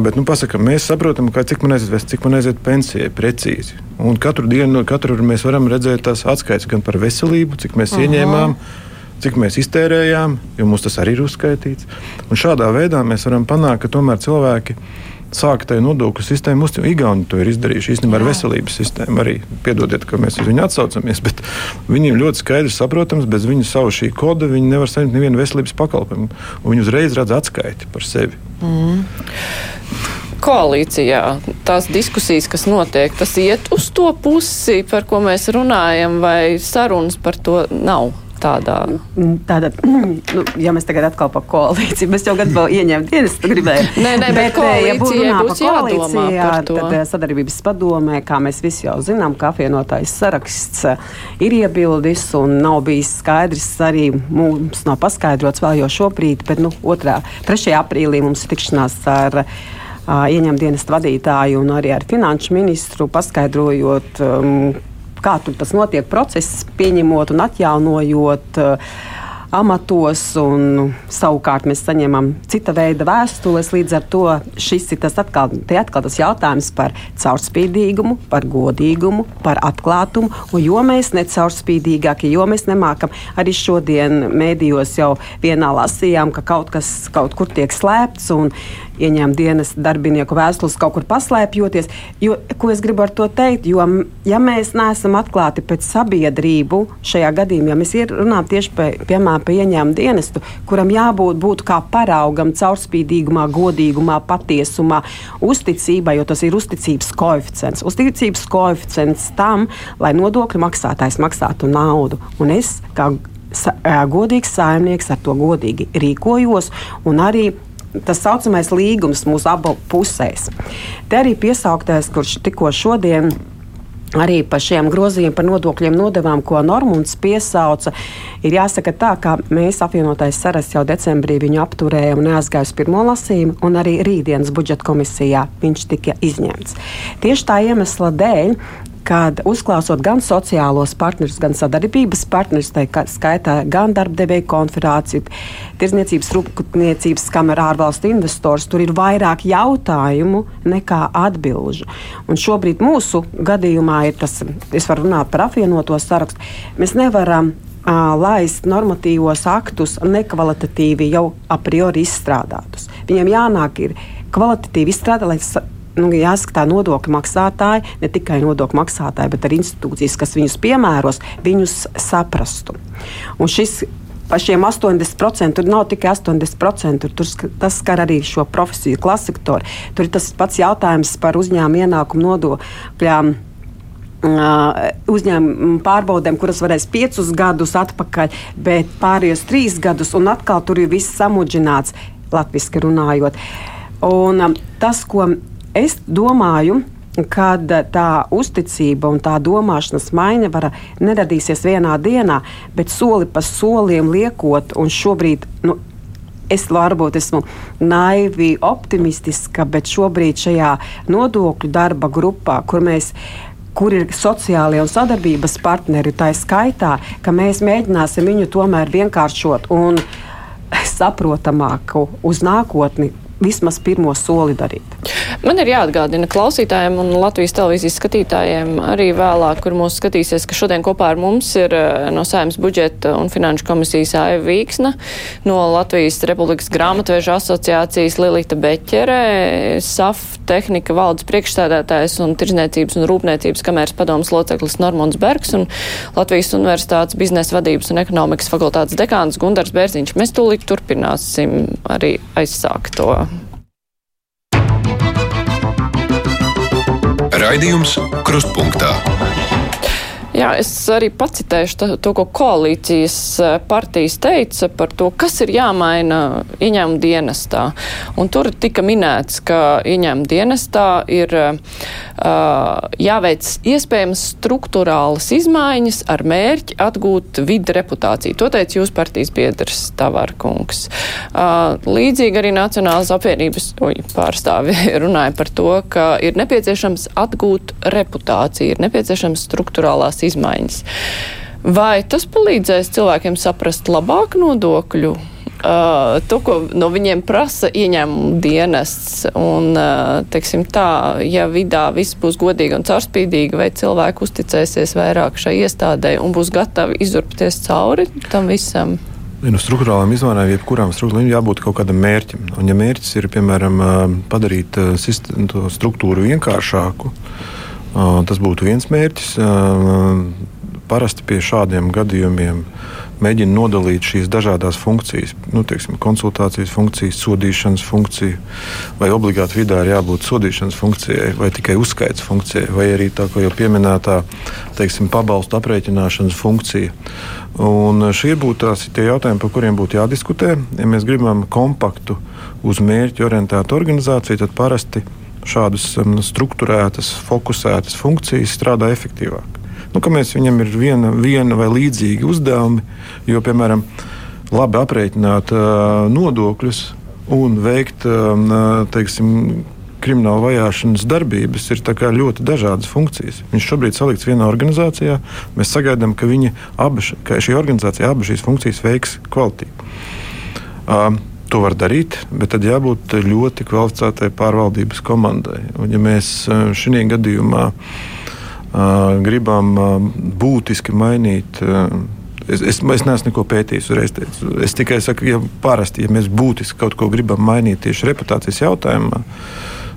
Bet nu, pasakam, mēs saprotam, ka, cik man aiziet, cik man aiziet pensijai precīzi. Un katru dienu, katru mēs varam redzēt tās atskaites gan par veselību, cik mēs uh -huh. ieņēmām cik mēs iztērējām, jo mums tas arī ir uzskaitīts. Un šādā veidā mēs varam panākt, ka tomēr cilvēki sāk tajā nodokļu sistēmu uzticēt. Igauni to ir izdarījuši īstenībā ar veselības sistēmu. Arī piedodiet, ka mēs uz viņu atsaucamies, bet viņiem ļoti skaidrs saprotams, bez viņu savu šī koda viņi nevar saņemt nevienu veselības pakalpojumu. Viņi uzreiz redz atskaiti par sevi. Mm koalīcijā tās diskusijas, kas notiek, tas iet uz to pusi, par ko mēs runājam, vai sarunas par to nav? Tādā. Tātad, nu, ja mēs tagad atkal par koalīciju, mēs jau gadu ieņēmām dienas, tu gribēji. Nē, nē, bet, bet ja būtu runā par koalīcijā, tad eh, sadarbības padomē, kā mēs visi jau zinām, ka apvienotais saraksts eh, ir iebildis un nav bijis skaidrs arī mums nav paskaidrots vēl jau šobrīd, bet nu, 2. 3. aprīlī mums ir tikšanās ar ieņem dienas vadītāju un arī ar finanšu ministru, paskaidrojot, um, kā tas notiek process, pieņemot un atjaunojot. Uh, amatos, un savukārt mēs saņemam cita veida vēstules. Līdz ar to šis ir tas atkal, atkal tas jautājums par caurspīdīgumu, par godīgumu, par atklātumu. Un jo mēs necaurspīdīgākie, jo mēs nemākam, arī šodien mēdījos jau vienā lasījām, ka kaut kas kaut kur tiek slēpts. Un, ieņēma dienas darbinieku vēstules kaut kur paslēpjoties. Jo, ko es gribu ar to teikt? Jo, ja mēs neesam atklāti pēc sabiedrību šajā gadījumā, ja mēs runājam tieši pie, piemēram par ieņēmumu dienestu, kuram jābūt būt kā paraugam caurspīdīgumā, godīgumā, patiesumā, uzticībai, jo tas ir uzticības koeficients. Uzticības koeficients tam, lai nodokļu maksātājs maksātu naudu. Un es kā godīgs saimnieks ar to godīgi rīkojos un arī tas saucamais līgums mūsu abu pusēs. Te arī piesauktais, kurš tikko šodien arī par šiem grozījumiem par nodokļiem nodevām, ko Normons piesauca, ir jāsaka tā, ka mēs apvienotais saras jau decembrī viņu apturējām un neaizgāju uz pirmo lasījumu, un arī rītdienas budžeta komisijā viņš tika izņemts. Tieši tā iemesla dēļ kad uzklausot gan sociālos partnerus, gan sadarbības partnerus, tā skaitā gan darbdevēju konferāciju, tirzniecības rūpniecības kamerā ārvalstu investors, tur ir vairāk jautājumu nekā atbilžu. Un šobrīd mūsu gadījumā ir tas, es varu runāt par apvienoto sarakstu, mēs nevaram laist normatīvos aktus nekvalitatīvi jau a priori izstrādātus. Viņiem jānāk ir kvalitatīvi izstrādāt, lai nu, jāskatā nodokļu maksātāji, ne tikai nodokļu maksātāji, bet arī institūcijas, kas viņus piemēros, viņus saprastu. Un šis par šiem 80%. Tur nav tikai 80%, tur tas skar arī šo profesiju klasiktoru. Tur ir tas pats jautājums par uzņēmumu ienākumu nodokļiem. Uzņēmumu pārbaudēm, kuras varēs piecus gadus atpakaļ, bet pārējos trīs gadus, un atkal tur ir viss samudžināts, latviešu runājot. Un, um, tas, ko es domāju, kad tā uzticība un tā domāšanas maiņa var neradīsies vienā dienā, bet soli pa solim liekot, un šobrīd. Nu, Es varbūt esmu naivi optimistiska, bet šobrīd šajā nodokļu darba grupā, kur mēs kur ir sociālie un sadarbības partneri, tā skaitā, ka mēs mēģināsim viņu tomēr vienkāršot un saprotamāku uz nākotni vismaz pirmo soli darīt. Man ir jāatgādina klausītājiem un Latvijas televīzijas skatītājiem arī vēlāk, kur mūs skatīsies, ka šodien kopā ar mums ir eh, no Saimnes budžeta un finanšu komisijas Aiva Vīksna, no Latvijas Republikas grāmatveža asociācijas Lilita Beķere, SAF tehnika valdes priekšstādātājs un tirzniecības un rūpniecības kamērs padomas loceklis Normons Bergs un Latvijas Universitātes biznesa vadības un ekonomikas fakultātes dekāns Gundars Bērziņš. Mēs tūlīt turpināsim arī aizsākt to Raidījums Krustpunktā. Jā, es arī pacitēšu to, to, ko koalīcijas eh, partijas teica par to, kas ir jāmaina ieņēmuma dienestā. Un tur tika minēts, ka ieņēmuma dienestā ir uh, jāveic iespējams struktūrālas izmaiņas ar mērķi atgūt vidu reputāciju. To teica jūs partijas biedrs Tavarkungs. Uh, līdzīgi arī Nacionālas apvienības uj, pārstāvi (laughs) runāja par to, ka ir nepieciešams atgūt reputāciju, ir nepieciešams struktūrālās lielās izmaiņas. Vai tas palīdzēs cilvēkiem saprast labāk nodokļu? Uh, to, ko no viņiem prasa ieņēmuma dienests, un, uh, teiksim tā, ja vidā viss būs godīgi un caurspīdīgi, vai cilvēki uzticēsies vairāk šai iestādē un būs gatavi izurpties cauri tam visam? No struktūrālām izmaiņām, jebkurām struktūrām, jābūt kaut kādam mērķim. Un, ja mērķis ir, piemēram, padarīt to struktūru vienkāršāku, tas būtu viens mērķis. Parasti pie šādiem gadījumiem mēģina nodalīt šīs dažādas funkcijas, nu, teiksim, konsultācijas funkcijas, sodīšanas funkciju, vai obligāti vidā ir jābūt sodīšanas funkcijai, vai tikai uzskaits funkcijai, vai arī tā, jau pieminētā, teiksim, pabalstu aprēķināšanas funkcija. Un šie būtu tās tie jautājumi, par kuriem būtu jādiskutē. Ja mēs gribam kompaktu, uz mērķu orientētu organizāciju, tad parasti šādas um, struktūrētas, fokusētas funkcijas strādā efektīvāk nu, mēs viņam ir viena, viena vai līdzīgi uzdevumi, jo, piemēram, labi aprēķināt uh, nodokļus un veikt uh, teiksim, krimināla vajāšanas darbības ir ļoti dažādas funkcijas. Viņš šobrīd salikts vienā organizācijā. Mēs sagaidām, ka, abi, ka šī organizācija abas šīs funkcijas veiks kvalitīvi. Uh, To var darīt, bet tad jābūt ļoti kvalificētai pārvaldības komandai. Un, ja mēs šajā gadījumā uh, gribam būtiski mainīt. Es, es, es neesmu neko pētījis, uzreiz teicu. Es tikai saku, ja parasti, ja mēs būtiski kaut ko gribam mainīt tieši reputācijas jautājumā,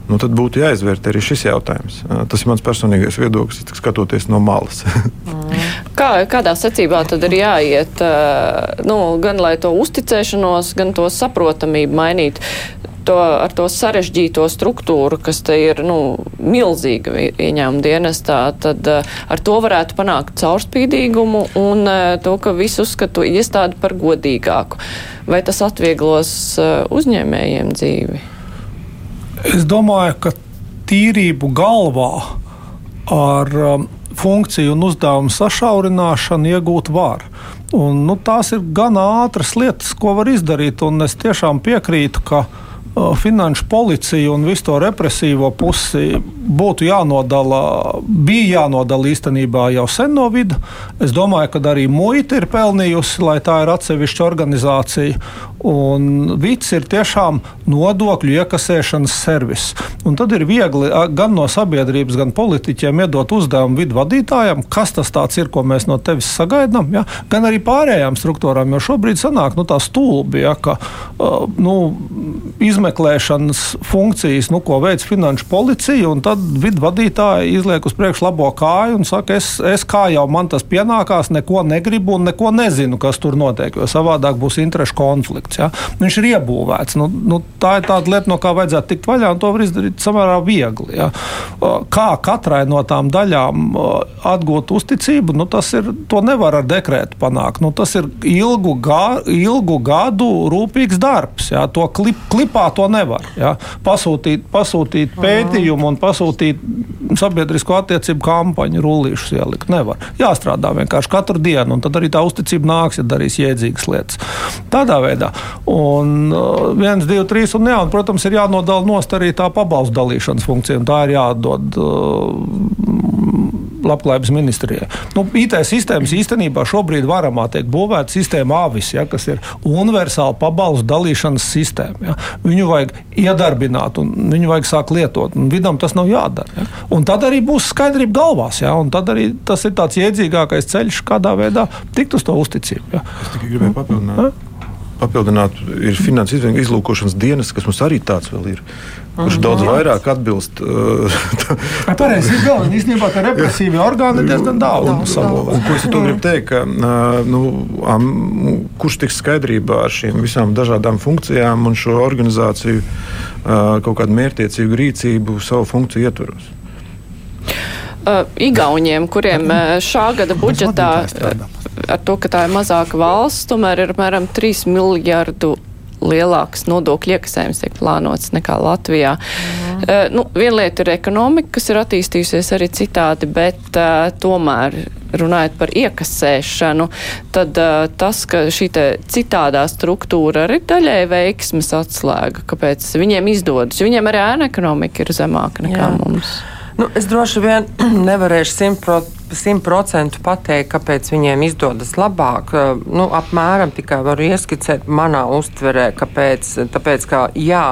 nu, tad būtu jāizvērtē arī šis jautājums. Tas ir mans personīgais viedoklis, skatoties no malas. (laughs) Kā, kādā secībā tad ir jāiet, nu, gan lai to uzticēšanos, gan to saprotamību mainītu? to, ar to sarežģīto struktūru, kas te ir nu, milzīga ieņēmuma dienestā, tad ar to varētu panākt caurspīdīgumu un to, ka visu uzskatu iestādi par godīgāku. Vai tas atvieglos uzņēmējiem dzīvi? Es domāju, ka tīrību galvā ar um, funkciju un uzdevumu sašaurināšanu iegūt var. Un, nu, tās ir gan ātras lietas, ko var izdarīt. Es tiešām piekrītu, ka uh, finanšu policiju un visu to represīvo pusi būtu jānodala, bija jānodala īstenībā jau sen no vidu. Es domāju, ka arī muita ir pelnījusi, lai tā ir atsevišķa organizācija. Un vits ir tiešām nodokļu iekasēšanas servis. Un tad ir viegli gan no sabiedrības, gan politiķiem iedot uzdevumu vidu vadītājam, kas tas ir, ko mēs no tevis sagaidām, ja? gan arī pārējām struktūrām. Jo šobrīd sanāk nu, tā stulbi, ja, ka nu, izmeklēšanas funkcijas, nu, ko veids finanšu policija, un tad vidu vadītāji izliek uz priekšu labo kāju un saka, es, es kā jau man tas pienākās, neko negribu un neko nezinu, kas tur notiek, jo savādāk būs interešu konflikts konstrukts. Ja? Viņš ir iebūvēts. Nu, nu, tā ir tāda lieta, no kā vajadzētu tikt vaļā, un to var izdarīt samērā viegli. Ja? Kā katrai no tām daļām atgūt uzticību, nu, tas ir, to nevar ar dekrētu panākt. Nu, tas ir ilgu, gā, ilgu gadu rūpīgs darbs. Ja? To klip, klipā to nevar. Ja? Pasūtīt, pasūtīt pētījumu un pasūtīt sabiedrisko attiecību kampaņu rullīšus ielikt. Nevar. Jāstrādā vienkārši katru dienu, un tad arī tā uzticība nāks, ja darīs jēdzīgas lietas. Tādā veidā. Un uh, viens, divi, trīs, un, jā, un, protams, ir jānodala nost arī tā pabalstu dalīšanas funkcija, un tā ir jādod. Uh, Labklājības ministrijai. Nu, IT sistēmas īstenībā šobrīd varamā tiek būvēta sistēma AVIS, ja, kas ir universāla pabalstu dalīšanas sistēma. Ja. Viņu vajag iedarbināt, un viņu vajag sākt lietot. Vidam tas nav jādara. Ja. Un tad arī būs skaidrība galvās, ja, tad arī tas ir tāds iedzīgākais ceļš, kādā veidā tikt uz to uzticību. Ja. Es tikai gribēju papildināt. Ja? Papildināt, ir finanses izlūkošanas dienas, kas mums arī tāds vēl ir. Kurš mm. daudz vairāk atbilst. Uh, (laughs) Pareizi, ir galvenais. Īstenībā, ka represīvi orgāni ir diezgan daudz. Un, ko es to gribu teikt, ka, uh, nu, am, kurš tiks skaidrībā ar šīm visām dažādām funkcijām un šo organizāciju uh, kaut kādu mērķtiecīgu rīcību savu funkciju ietvaros? Uh, Igauniem, kuriem šā gada budžetā ar to, ka tā ir mazāka valsts, tomēr ir apmēram 3 miljardu lielāks nodokļu iekasējums tiek plānots nekā Latvijā. Mm. Uh, nu, viena lieta ir ekonomika, kas ir attīstījusies arī citādi, bet uh, tomēr runājot par iekasēšanu, tad uh, tas, ka šī citādā struktūra arī daļai veiksmes atslēga, kāpēc viņiem izdodas, viņiem arī ēna ekonomika ir zemāka nekā Jā. mums. Nu, es droši vien (clears throat) nevarēšu simtprocentīgi pa simt procentu pateikt, kāpēc viņiem izdodas labāk. Nu, apmēram tikai varu ieskicēt manā uztverē, kāpēc. Tāpēc, ka jā,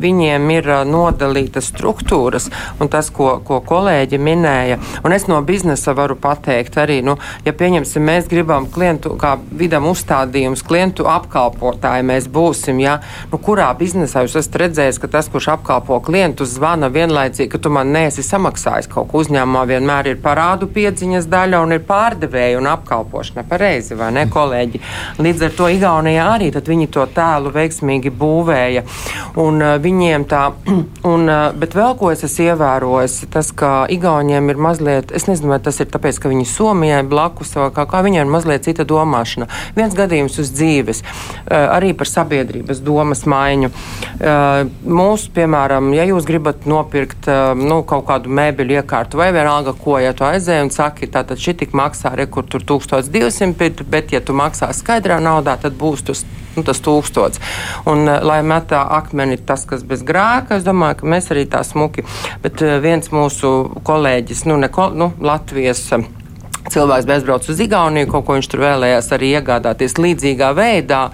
viņiem ir nodalītas struktūras, un tas, ko, ko kolēģi minēja, un es no biznesa varu pateikt arī, nu, ja pieņemsim, mēs gribam klientu, kā vidam uzstādījums, klientu apkalpotāji mēs būsim, ja, nu, kurā biznesā jūs esat redzējis, ka tas, kurš apkalpo klientu, zvana vienlaicīgi, ka tu man neesi samaksājis kaut ko uzņēmumā, vienmēr ir parādu piedziņas daļa un ir pārdevēja un apkalpošana. Pareizi, vai ne, kolēģi? Līdz ar to Igaunijā arī viņi to tēlu veiksmīgi būvēja. Un, uh, viņiem tā, (clears throat) un, uh, bet vēl ko es esmu ievērojis, tas, ka Igauniem ir mazliet, es nezinu, vai tas ir tāpēc, ka viņi Somijai blakus vai kā, kā viņiem ir mazliet cita domāšana. Viens gadījums uz dzīves, uh, arī par sabiedrības domas maiņu. Mūsu, piemēram, ja jūs gribat nopirkt nu, kaut kādu mēbeļu iekārtu vai vienalga, ko, ja tu aizēji un saki, tātad šī tik maksā, re, kur tur 1200, bet, ja tu maksā skaidrā naudā, tad būs tas, nu, tas tūkstots. Un, eh, lai metā akmeni tas, kas bez grēka, es domāju, ka mēs arī tā smuki. Bet eh, viens mūsu kolēģis, nu, ne, nu Latvijas eh, cilvēks bezbrauc uz Igauniju, kaut ko viņš tur vēlējās arī iegādāties līdzīgā veidā.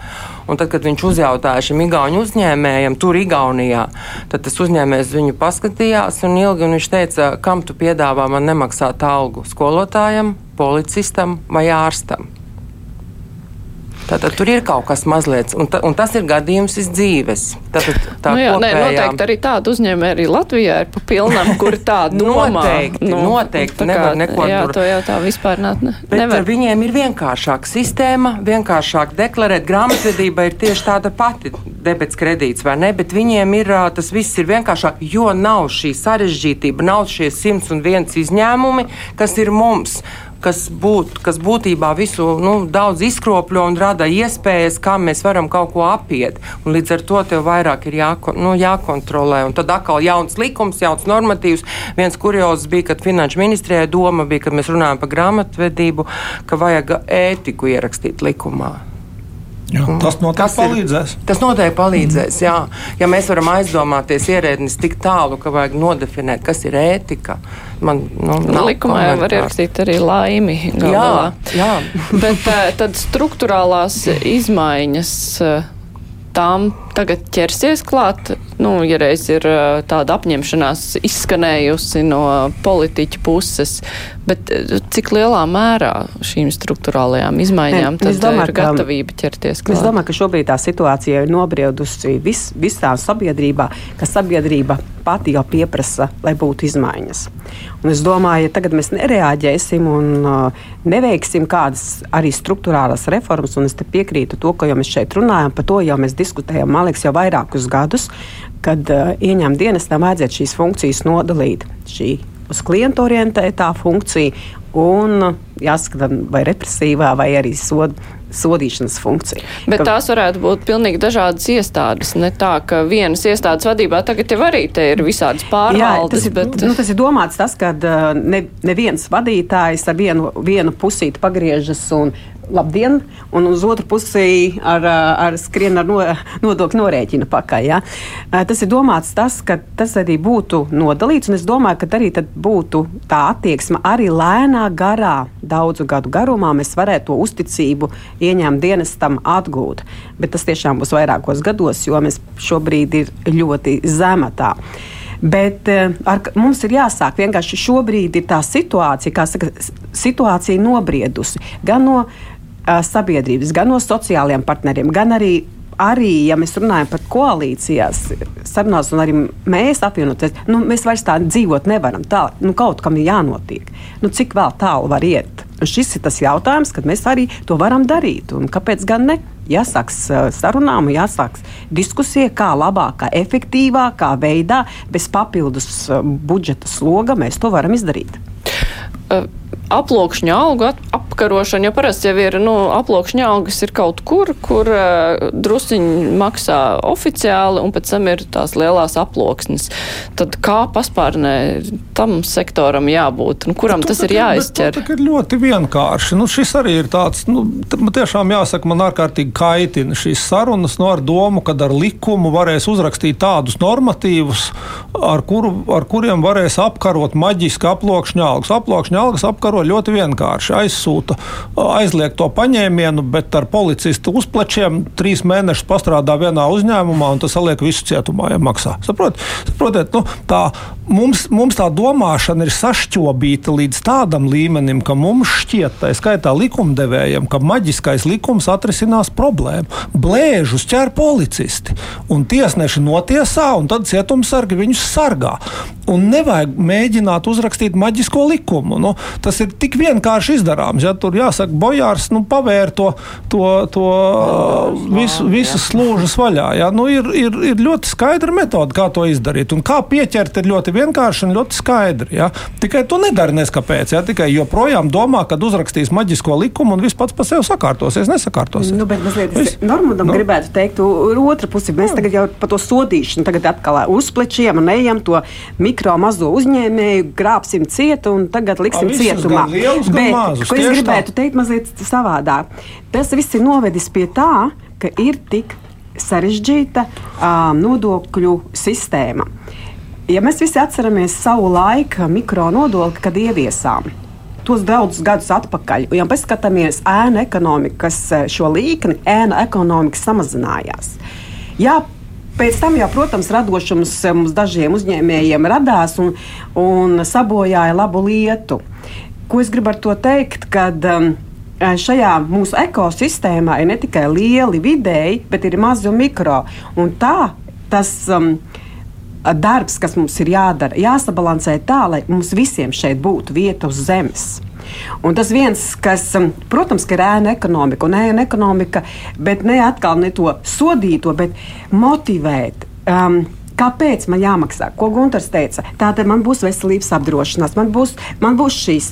Un tad, kad viņš uzjautāja šim igauņu uzņēmējam, tur Igaunijā, tad tas uzņēmējs viņu paskatījās un ilgi un viņš teica, kam tu piedāvā man nemaksāt algu - skolotājam, policistam vai ārstam. Tātad tur ir kaut kas mazliet, un, ta, un tas ir gadījums iz dzīves. Tātad, tā nu jā, kopējā... nē, noteikti arī tādu uzņēmēju arī Latvijā ir pa pilnam, kur tā (laughs) domā. noteikti, nu, noteikti nevar neko jā, tur. to jau tā vispār ne, Bet nevar. viņiem ir vienkāršāka sistēma, vienkāršāk deklarēt. Grāmatvedība ir tieši tāda pati debets kredīts, vai ne? Bet viņiem ir tas viss ir vienkāršāk, jo nav šī sarežģītība, nav šie simts un viens izņēmumi, kas ir mums kas, būt, kas būtībā visu nu, daudz izkropļo un rada iespējas, kā mēs varam kaut ko apiet. Un līdz ar to tev vairāk ir jāko, nu, jākontrolē. Un tad atkal jauns likums, jauns normatīvs. Viens kuriozs bija, kad Finanšu ministrijai doma bija, kad mēs runājam par grāmatvedību, ka vajag ētiku ierakstīt likumā. Jā, tas noteikti palīdzēs. Ir, tas noteikti palīdzēs. Jā. Ja mēs varam aizdomāties ierēdnis tik tālu, ka vajag nodefinēt, kas ir ētika. Man, nu, nu, likumā jau var ierakstīt arī laimi. Galvā. Jā, jā. (laughs) Bet eh, tad struktūrālās izmaiņas eh, tām tagad ķersies klāt? Nu, ja reiz ir tāda apņemšanās izskanējusi no politiķa puses, bet cik lielā mērā šīm struktūrālajām izmaiņām ne, tad domāju, ir gatavība ķerties klāt? Es domāju, ka šobrīd tā situācija ir nobriedusi vis, visā sabiedrībā, ka sabiedrība pati jau pieprasa, lai būtu izmaiņas. Un es domāju, ja tagad mēs nereaģēsim un uh, neveiksim kādas arī struktūrālas reformas, un es piekrītu to, ko jau mēs šeit runājam, par to jau mēs diskutējam man liekas, jau vairākus gadus, kad uh, ieņēmuma dienestam vajadzētu šīs funkcijas nodalīt. Šī uz klientu orientētā funkcija un jāskata vai represīvā vai arī soda sodīšanas funkcija. Bet ka, tās varētu būt pilnīgi dažādas iestādes. Ne tā, ka vienas iestādes vadībā tagad jau arī te ir visādas pārvaldes. Jā, tas, ir, bet... nu, tas ir domāts tas, ka uh, ne, neviens vadītājs ar vienu, vienu pusīti pagriežas un labdien, un uz otru pusi ar, ar skrien ar no, nodokļu norēķinu pakaļ. Ja? Tas ir domāts tas, ka tas arī būtu nodalīts, un es domāju, ka arī būtu tā attieksme arī lēnā garā, daudzu gadu garumā mēs varētu to uzticību ieņēmumu dienestam atgūt. Bet tas tiešām būs vairākos gados, jo mēs šobrīd ir ļoti zema tā. Bet ar, mums ir jāsāk vienkārši šobrīd ir tā situācija, kā saka, situācija nobriedusi gan no sabiedrības, gan no sociālajiem partneriem, gan arī arī, ja mēs runājam par koalīcijās, sarunās, un arī mēs apvienoties, nu, mēs vairs tā dzīvot nevaram. Tā, nu, kaut kam ir jānotiek. Nu, cik vēl tālu var iet? Un šis ir tas jautājums, kad mēs arī to varam darīt. Un kāpēc gan ne? Jāsāks sarunām, jāsāks diskusija, kā labākā, efektīvākā veidā, bez papildus budžeta sloga mēs to varam izdarīt. Uh, aploksņa algu apkarošana, jo parasti jau ir, nu, aplokšņa algas ir kaut kur, kur uh, drusciņi maksā oficiāli, un pēc tam ir tās lielās aploksnes. Tad kā paspārnē tam sektoram jābūt, un kuram bet tas ir jāizķer? Tas ir ļoti vienkārši. Nu, šis arī ir tāds, nu, tiešām jāsaka, man ārkārtīgi kaitina šīs sarunas nu, ar domu, ka ar likumu varēs uzrakstīt tādus normatīvus, ar, kuru, ar kuriem varēs apkarot maģiski aplokšņa algas. Aplokšņa algas apkaro ļoti vienkārši. Aizsūta, aizliek to paņēmienu, bet ar policistu uzplečiem trīs mēnešus pastrādā vienā uzņēmumā un tas saliek visu cietumā, ja maksā. Saprot? Saprotiet, nu, tā, mums, mums tā domāšana ir sašķobīta līdz tādam līmenim, ka mums šķiet, tā skaitā likumdevējiem, ka maģiskais likums atrisinās problēmu. Blēžus ķer policisti un tiesneši notiesā, un tad cietumsargi viņus sargā. Un nevajag mēģināt uzrakstīt maģisko likumu. Nu, tas ir tik vienkārši izdarāms. Ja tur jāsaka, bojārs nu, pavēr to, to, to visu, visas slūžas vaļā. Ja? Nu, ir, ir, ir ļoti skaidra metode, kā to izdarīt. Un kā pieķert, ir ļoti vienkārši un ļoti skaidri. Ja? Tikai to nedara neskapēc. Ja? Tikai joprojām domā, ka uzrakstīs maģisko likumu un viss pats par sevi sakārtosies. Nesakārtosies. Nu, bet mazliet es Normandam nu. gribētu teikt, otru pusi. Mēs tagad jau par to sodīšanu, tagad atkal uz plečiem un ejam to mikro mazo uzņēmēju grābsim ciet un tagad liksim A, cietumā. Gan lielus, gan Bet, mazus, ko es gribētu tā. teikt mazliet savādāk. Tas viss ir novedis pie tā, ka ir tik sarežģīta um, nodokļu sistēma. Ja mēs visi atceramies savu laiku mikro nodokli, kad ieviesām tos daudzus gadus atpakaļ, un ja paskatāmies ēnu ekonomikas šo līkni, ēnu ekonomika samazinājās. Jā, Pēc tam, jau, protams, radošums mums dažiem uzņēmējiem radās un, un sabojāja labu lietu. Ko es gribu ar to teikt? Kad, um, šajā mūsu ekosistēmā ir ne tikai lieli vidēji, bet ir mazi un mikro. Un tā tas um, darbs, kas mums ir jādara, jāsabalansē tā, lai mums visiem šeit būtu vieta uz zemes. Un tas viens, kas, um, protams, ir ēna ekonomika un ēna ekonomika, bet ne atkal ne to sodīto, bet motivēt. Um, Kāpēc man jāmaksā? Ko Gunārs teica? Tātad man būs veselības apdrošināšana, man būs, man būs šīs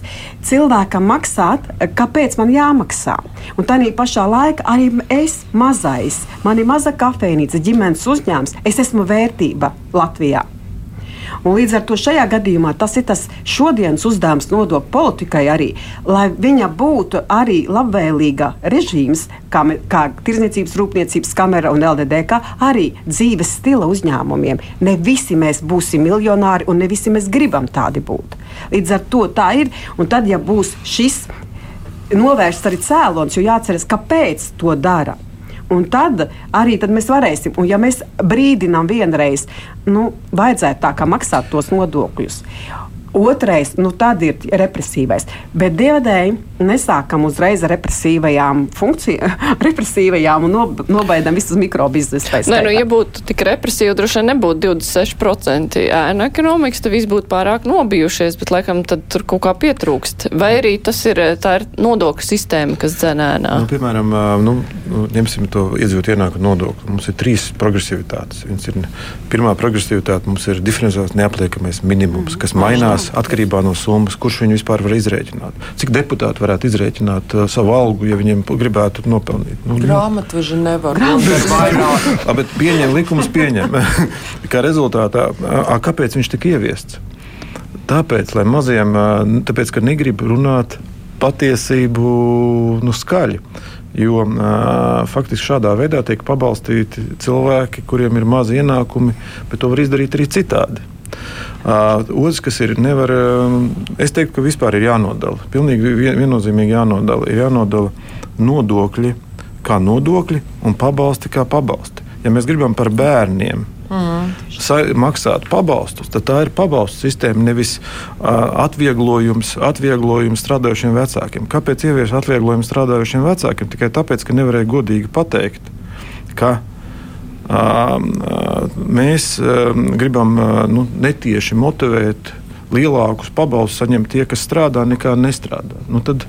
cilvēkam maksāt, kāpēc man jāmaksā. Un tā pašā laikā arī es, mazais, man ir maza kafejnīca, ģimenes uzņēmums, es esmu vērtība Latvijā. Un līdz ar to šajā gadījumā tas ir tas šodienas uzdevums nodokļu politikai arī, lai viņa būtu arī labvēlīga režīms, kā, kā Tirzniecības rūpniecības kamera un LDDK, arī dzīves stila uzņēmumiem. Ne visi mēs būsim miljonāri un ne visi mēs gribam tādi būt. Līdz ar to tā ir. Un tad, ja būs šis novērsts arī cēlons, jo jāatcerās, kāpēc to dara. Un tad arī tad mēs varēsim, un ja mēs brīdinām vienreiz, nu, vajadzētu tā kā maksāt tos nodokļus. Otrais, nu tad ir represīvais. Bet dievdēļ nesākam uzreiz ar represīvajām funkcijām, (laughs) represīvajām un nobaidām visus mikrobiznesu. Nē, nu, ja būtu tik represīvi, droši vien nebūtu 26% ēnu ekonomikas, tad viss būtu pārāk nobijušies, bet laikam tad tur kaut kā pietrūkst. Vai arī tas ir, tā ir nodokļu sistēma, kas dzenēnā? Nu, piemēram, nu, nu, ņemsim to iedzīvot ienākumu nodokli. Mums ir trīs progresivitātes. Ir, pirmā progresivitāte mums ir diferenciēts neapliekamais minimums, kas mainās mainās atkarībā no summas, kurš viņu vispār var izrēķināt. Cik deputāti varētu izrēķināt uh, savu algu, ja viņiem gribētu nopelnīt? Nu, Grāmatveži nevar būt. bet pieņem likumus, pieņem. (laughs) Kā rezultātā, a, kāpēc viņš tika ieviests? Tāpēc, lai maziem, tāpēc, ka negrib runāt patiesību nu, skaļi. Jo uh, faktiski šādā veidā tiek pabalstīti cilvēki, kuriem ir mazi ienākumi, bet to var izdarīt arī citādi. Uh, otrs, kas ir, nevar, es teiktu, ka vispār ir jānodala. Pilnīgi viennozīmīgi jānodala. Ir jānodala nodokļi kā nodokļi un pabalsti kā pabalsti. Ja mēs gribam par bērniem mm. maksāt pabalstus, tad tā ir pabalstu sistēma, nevis uh, atvieglojums, atvieglojums strādājušiem vecākiem. Kāpēc ievies atvieglojumu strādājušiem vecākiem? Tikai tāpēc, ka nevarēja godīgi pateikt, ka Mēs gribam nu, netieši motivēt lielākus pabalstus saņemt tie, kas strādā, nekā nestrādā. Nu, tad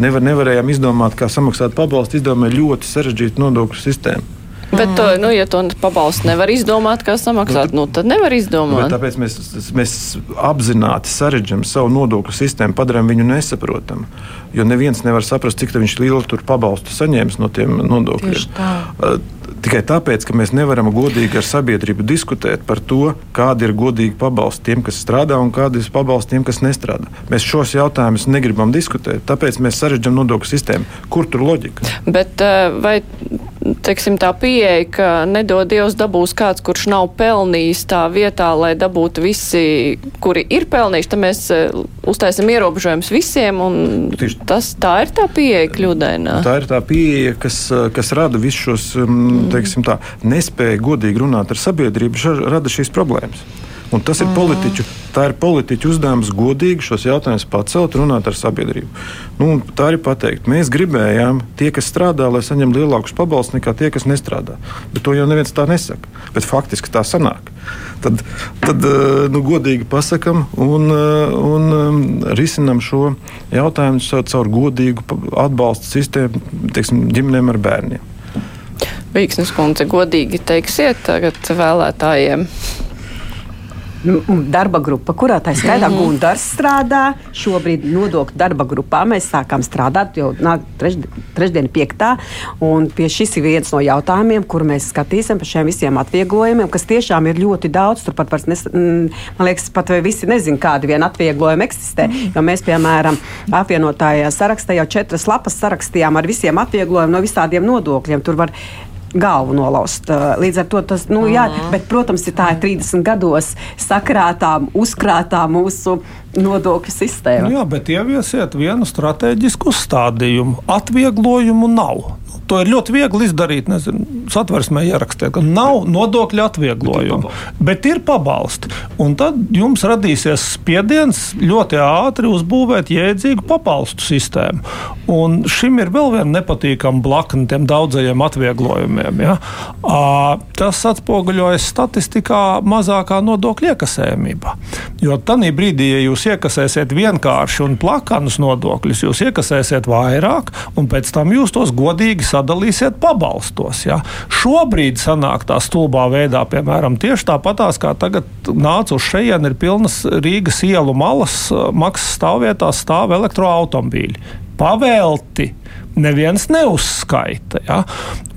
nevar, nevarējām izdomāt, kā samaksāt pabalstu, izdomājām ļoti sarežģītu nodokļu sistēmu. Bet, to, nu, ja to pabalstu nevar izdomāt, kā samaksāt, nu, tad nevar izdomāt. Bet tāpēc mēs, mēs apzināti sarežģām savu nodokļu sistēmu, padarām viņu nesaprotamu. Jo neviens nevar saprast, cik lielu pabalstu saņēmis no tiem nodokļiem. Tikai tāpēc, ka mēs nevaram godīgi ar sabiedrību diskutēt par to, kāda ir godīga pabalsta tiem, kas strādā, un kāda ir pabalsta tiem, kas nestrādā. Mēs šos jautājumus negribam diskutēt, tāpēc mēs sarežģām nodokļu sistēmu. Kur tur loģika? Bet vai teiksim, tā pieeja, ka nedod Dievs dabūs kāds, kurš nav pelnījis tā vietā, lai dabūtu visi, kuri ir pelnījuši, tad mēs uztaisim ierobežojumus visiem, un Tieši. tas tā ir tā pieeja kļūdainā. Tā ir tā pieeja, kas, kas rada visus šos um, teiksim, tā, nespēja godīgi runāt ar sabiedrību, rada šīs problēmas. Un tas ir politiķu, tā ir politiķu uzdevums godīgi šos jautājumus pacelt, runāt ar sabiedrību. Nu, tā ir pateikt, mēs gribējām, tie, kas strādā, lai saņem lielākus pabalstus nekā tie, kas nestrādā. Bet to jau neviens tā nesaka. Bet faktiski tā sanāk. Tad, tad nu, godīgi pasakām un, un risinām šo jautājumu caur godīgu atbalstu sistēmu teiksim, ģimenēm ar bērniem. Vīksnes kundze, godīgi teiksiet tagad vēlētājiem? darba grupa, kurā tā skaitā mm -hmm. Gunārs strādā. Šobrīd nodokļu darba grupā mēs sākām strādāt jau trešdien, trešdien piektā. Pie šis ir viens no jautājumiem, kur mēs skatīsim par šiem visiem atvieglojumiem, kas tiešām ir ļoti daudz. Turpat vairs, nes, man liekas, pat visi nezin, kādi vien atvieglojumi eksistē. Mm. Jo mēs, piemēram, apvienotājā sarakstā jau četras lapas sarakstījām ar visiem atvieglojumiem no visādiem nodokļiem. Tur var galvu nolaust. Līdz ar to tas, nu, jā, bet, protams, ir tā ir 30 gados sakrātā, uzkrātā mūsu nodokļu sistēma. Nu jā, bet ieviesiet vienu strateģisku uzstādījumu. Atvieglojumu nav. To ir ļoti viegli izdarīt. Nezinu, satversmē ierakstīt, ka nav nodokļu atvieglojumu, bet ir pabalsti. Un tad jums radīsies spiediens ļoti ātri uzbūvēt jēdzīgu pabalstu sistēmu. Un šim ir vēl viena nepatīkama blakne tiem daudzajiem atvieglojumiem. Ja? Tas atspoguļojas statistikā mazākā nodokļu iekasējumībā. Jo tajā brīdī, ja jūs iekasēsiet vienkārši un plakanus nodokļus, jūs iekasēsiet vairāk, un pēc tam jūs tos godīgi sadalīsiet pabalstos. Ja? Šobrīd sanāk tā stulbā veidā, piemēram, tieši tāpatās kā tagad nāca uz šejienu, ir pilnas Rīgas ielu malas, maksas stāvvietās stāv elektroautobīļi. Pavēlti neviens neuzskaita. Ja?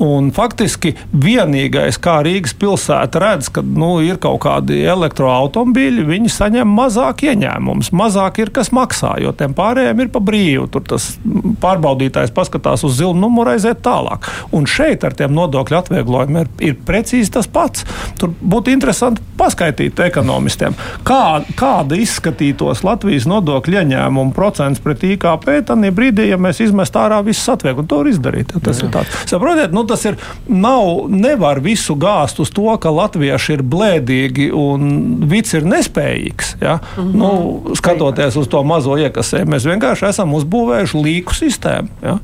Un faktiski vienīgais, kā Rīgas pilsēta redz, ka nu, ir kaut kādi elektroautobīļi, viņi saņem mazāk ieņēmumus, mazāk ir kas maksā, jo tiem pārējiem ir pa brīvu. Tur tas pārbaudītājs paskatās uz zilu numuru, aiziet tālāk. Un šeit ar tiem nodokļu atvieglojumiem ir, ir precīzi tas pats. Tur būtu interesanti paskaidrot ekonomistiem, kā, kāda izskatītos Latvijas nodokļu ieņēmumu procents pret IKP. Tad brīdī, ja mēs izmestu ārā visu satvieglu, to var izdarīt. Tas jā. ir tāds. Saprotiet, nu, tas ir, nav, nevar visu gāzt uz to, ka latvieši ir blēdīgi un vits ir nespējīgs. Ja? Mm -hmm. nu, skatoties uz to mazo iekasējumu, mēs vienkārši esam uzbūvējuši līku sistēmu. Ja?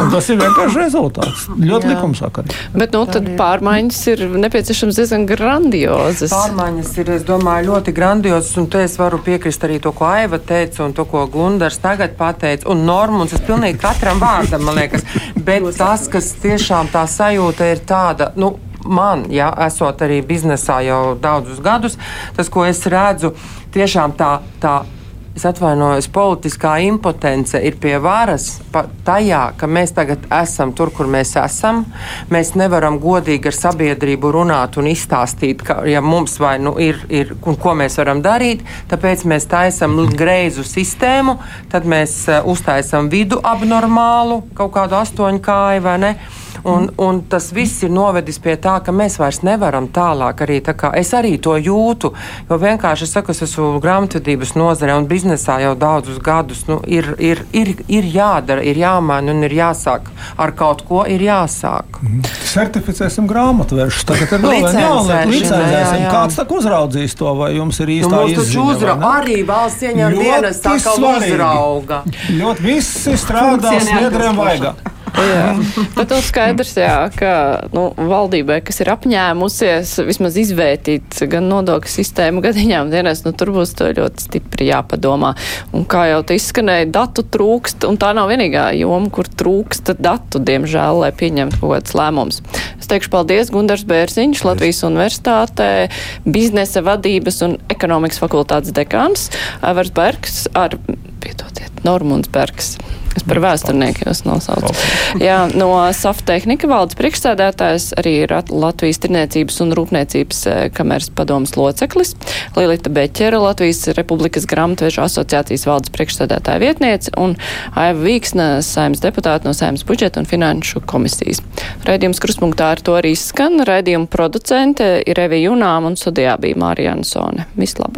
Un tas ir vienkārši rezultāts. Ļoti likumsakarīgi. Bet nu, tad pārmaiņas ir nepieciešams diezgan grandiozas. Pārmaiņas ir, es domāju, ļoti grandiozas, un te es varu piekrist arī to, ko Aiva teica, un to, ko Gundars tagad pateica, un Normons. Es pilnīgi katram vārdam man liekas. Bet tas, kas tiešām tā sajūta ir tāda, nu, man, ja esot arī biznesā jau daudzus gadus, tas, ko es redzu, tiešām tā. tā es atvainojos, politiskā impotence ir pie varas tajā, ka mēs tagad esam tur, kur mēs esam. Mēs nevaram godīgi ar sabiedrību runāt un izstāstīt, ka, ja mums vai nu ir, ir un ko mēs varam darīt. Tāpēc mēs taisam greizu sistēmu, tad mēs uh, uztaisam vidu abnormālu, kaut kādu astoņu kāju vai ne. Un, un tas viss ir novedis pie tā, ka mēs vairs nevaram tālāk arī. Tā kā, es arī to jūtu, jo vienkārši es saku, es esmu grāmatvedības nozare un biznesā jau daudzus gadus. Nu, ir, ir, ir, ir jādara, ir jāmaina un ir jāsāk ar kaut ko ir jāsāk. Mm. Certificēsim grāmatvēršus. Tagad ir vēl viena licencēsim. Kāds tā uzraudzīs to, vai jums ir īstā nu, izziņa? Uzra, arī valsts ieņem dienas tā kā uzrauga. Ļoti visi strādā sniedriem vaigā. Bet nu skaidrs, jā, ka nu, valdībai, kas ir apņēmusies vismaz izvērtīt gan nodokļu sistēmu, gan ieņēmumu dienas, nu tur būs to ļoti stipri jāpadomā. Un kā jau te izskanēja, datu trūkst, un tā nav vienīgā joma, kur trūkst datu, diemžēl, lai pieņemtu kaut kāds lēmums. Es teikšu paldies Gundars Bērziņš, Latvijas Universitātē, biznesa vadības un ekonomikas fakultātes dekāns, Evers Bergs ar, piedodiet, Normunds Bergs. Es par vēsturnieku jūs nosaucu. Jā, no SAF tehnika valdes priekšsēdētājs arī ir Latvijas tirniecības un rūpniecības eh, kameras padomas loceklis, Lilita Beķera, Latvijas Republikas grāmatveža asociācijas valdes priekšsēdētāja vietniece un Aiva Vīksna, saimnes deputāta no saimnes budžeta un finanšu komisijas. Raidījums kruspunktā ar to arī skan. Raidījuma producente ir Evi Junām un studijā bija Mārija Ansone. Vislabāk!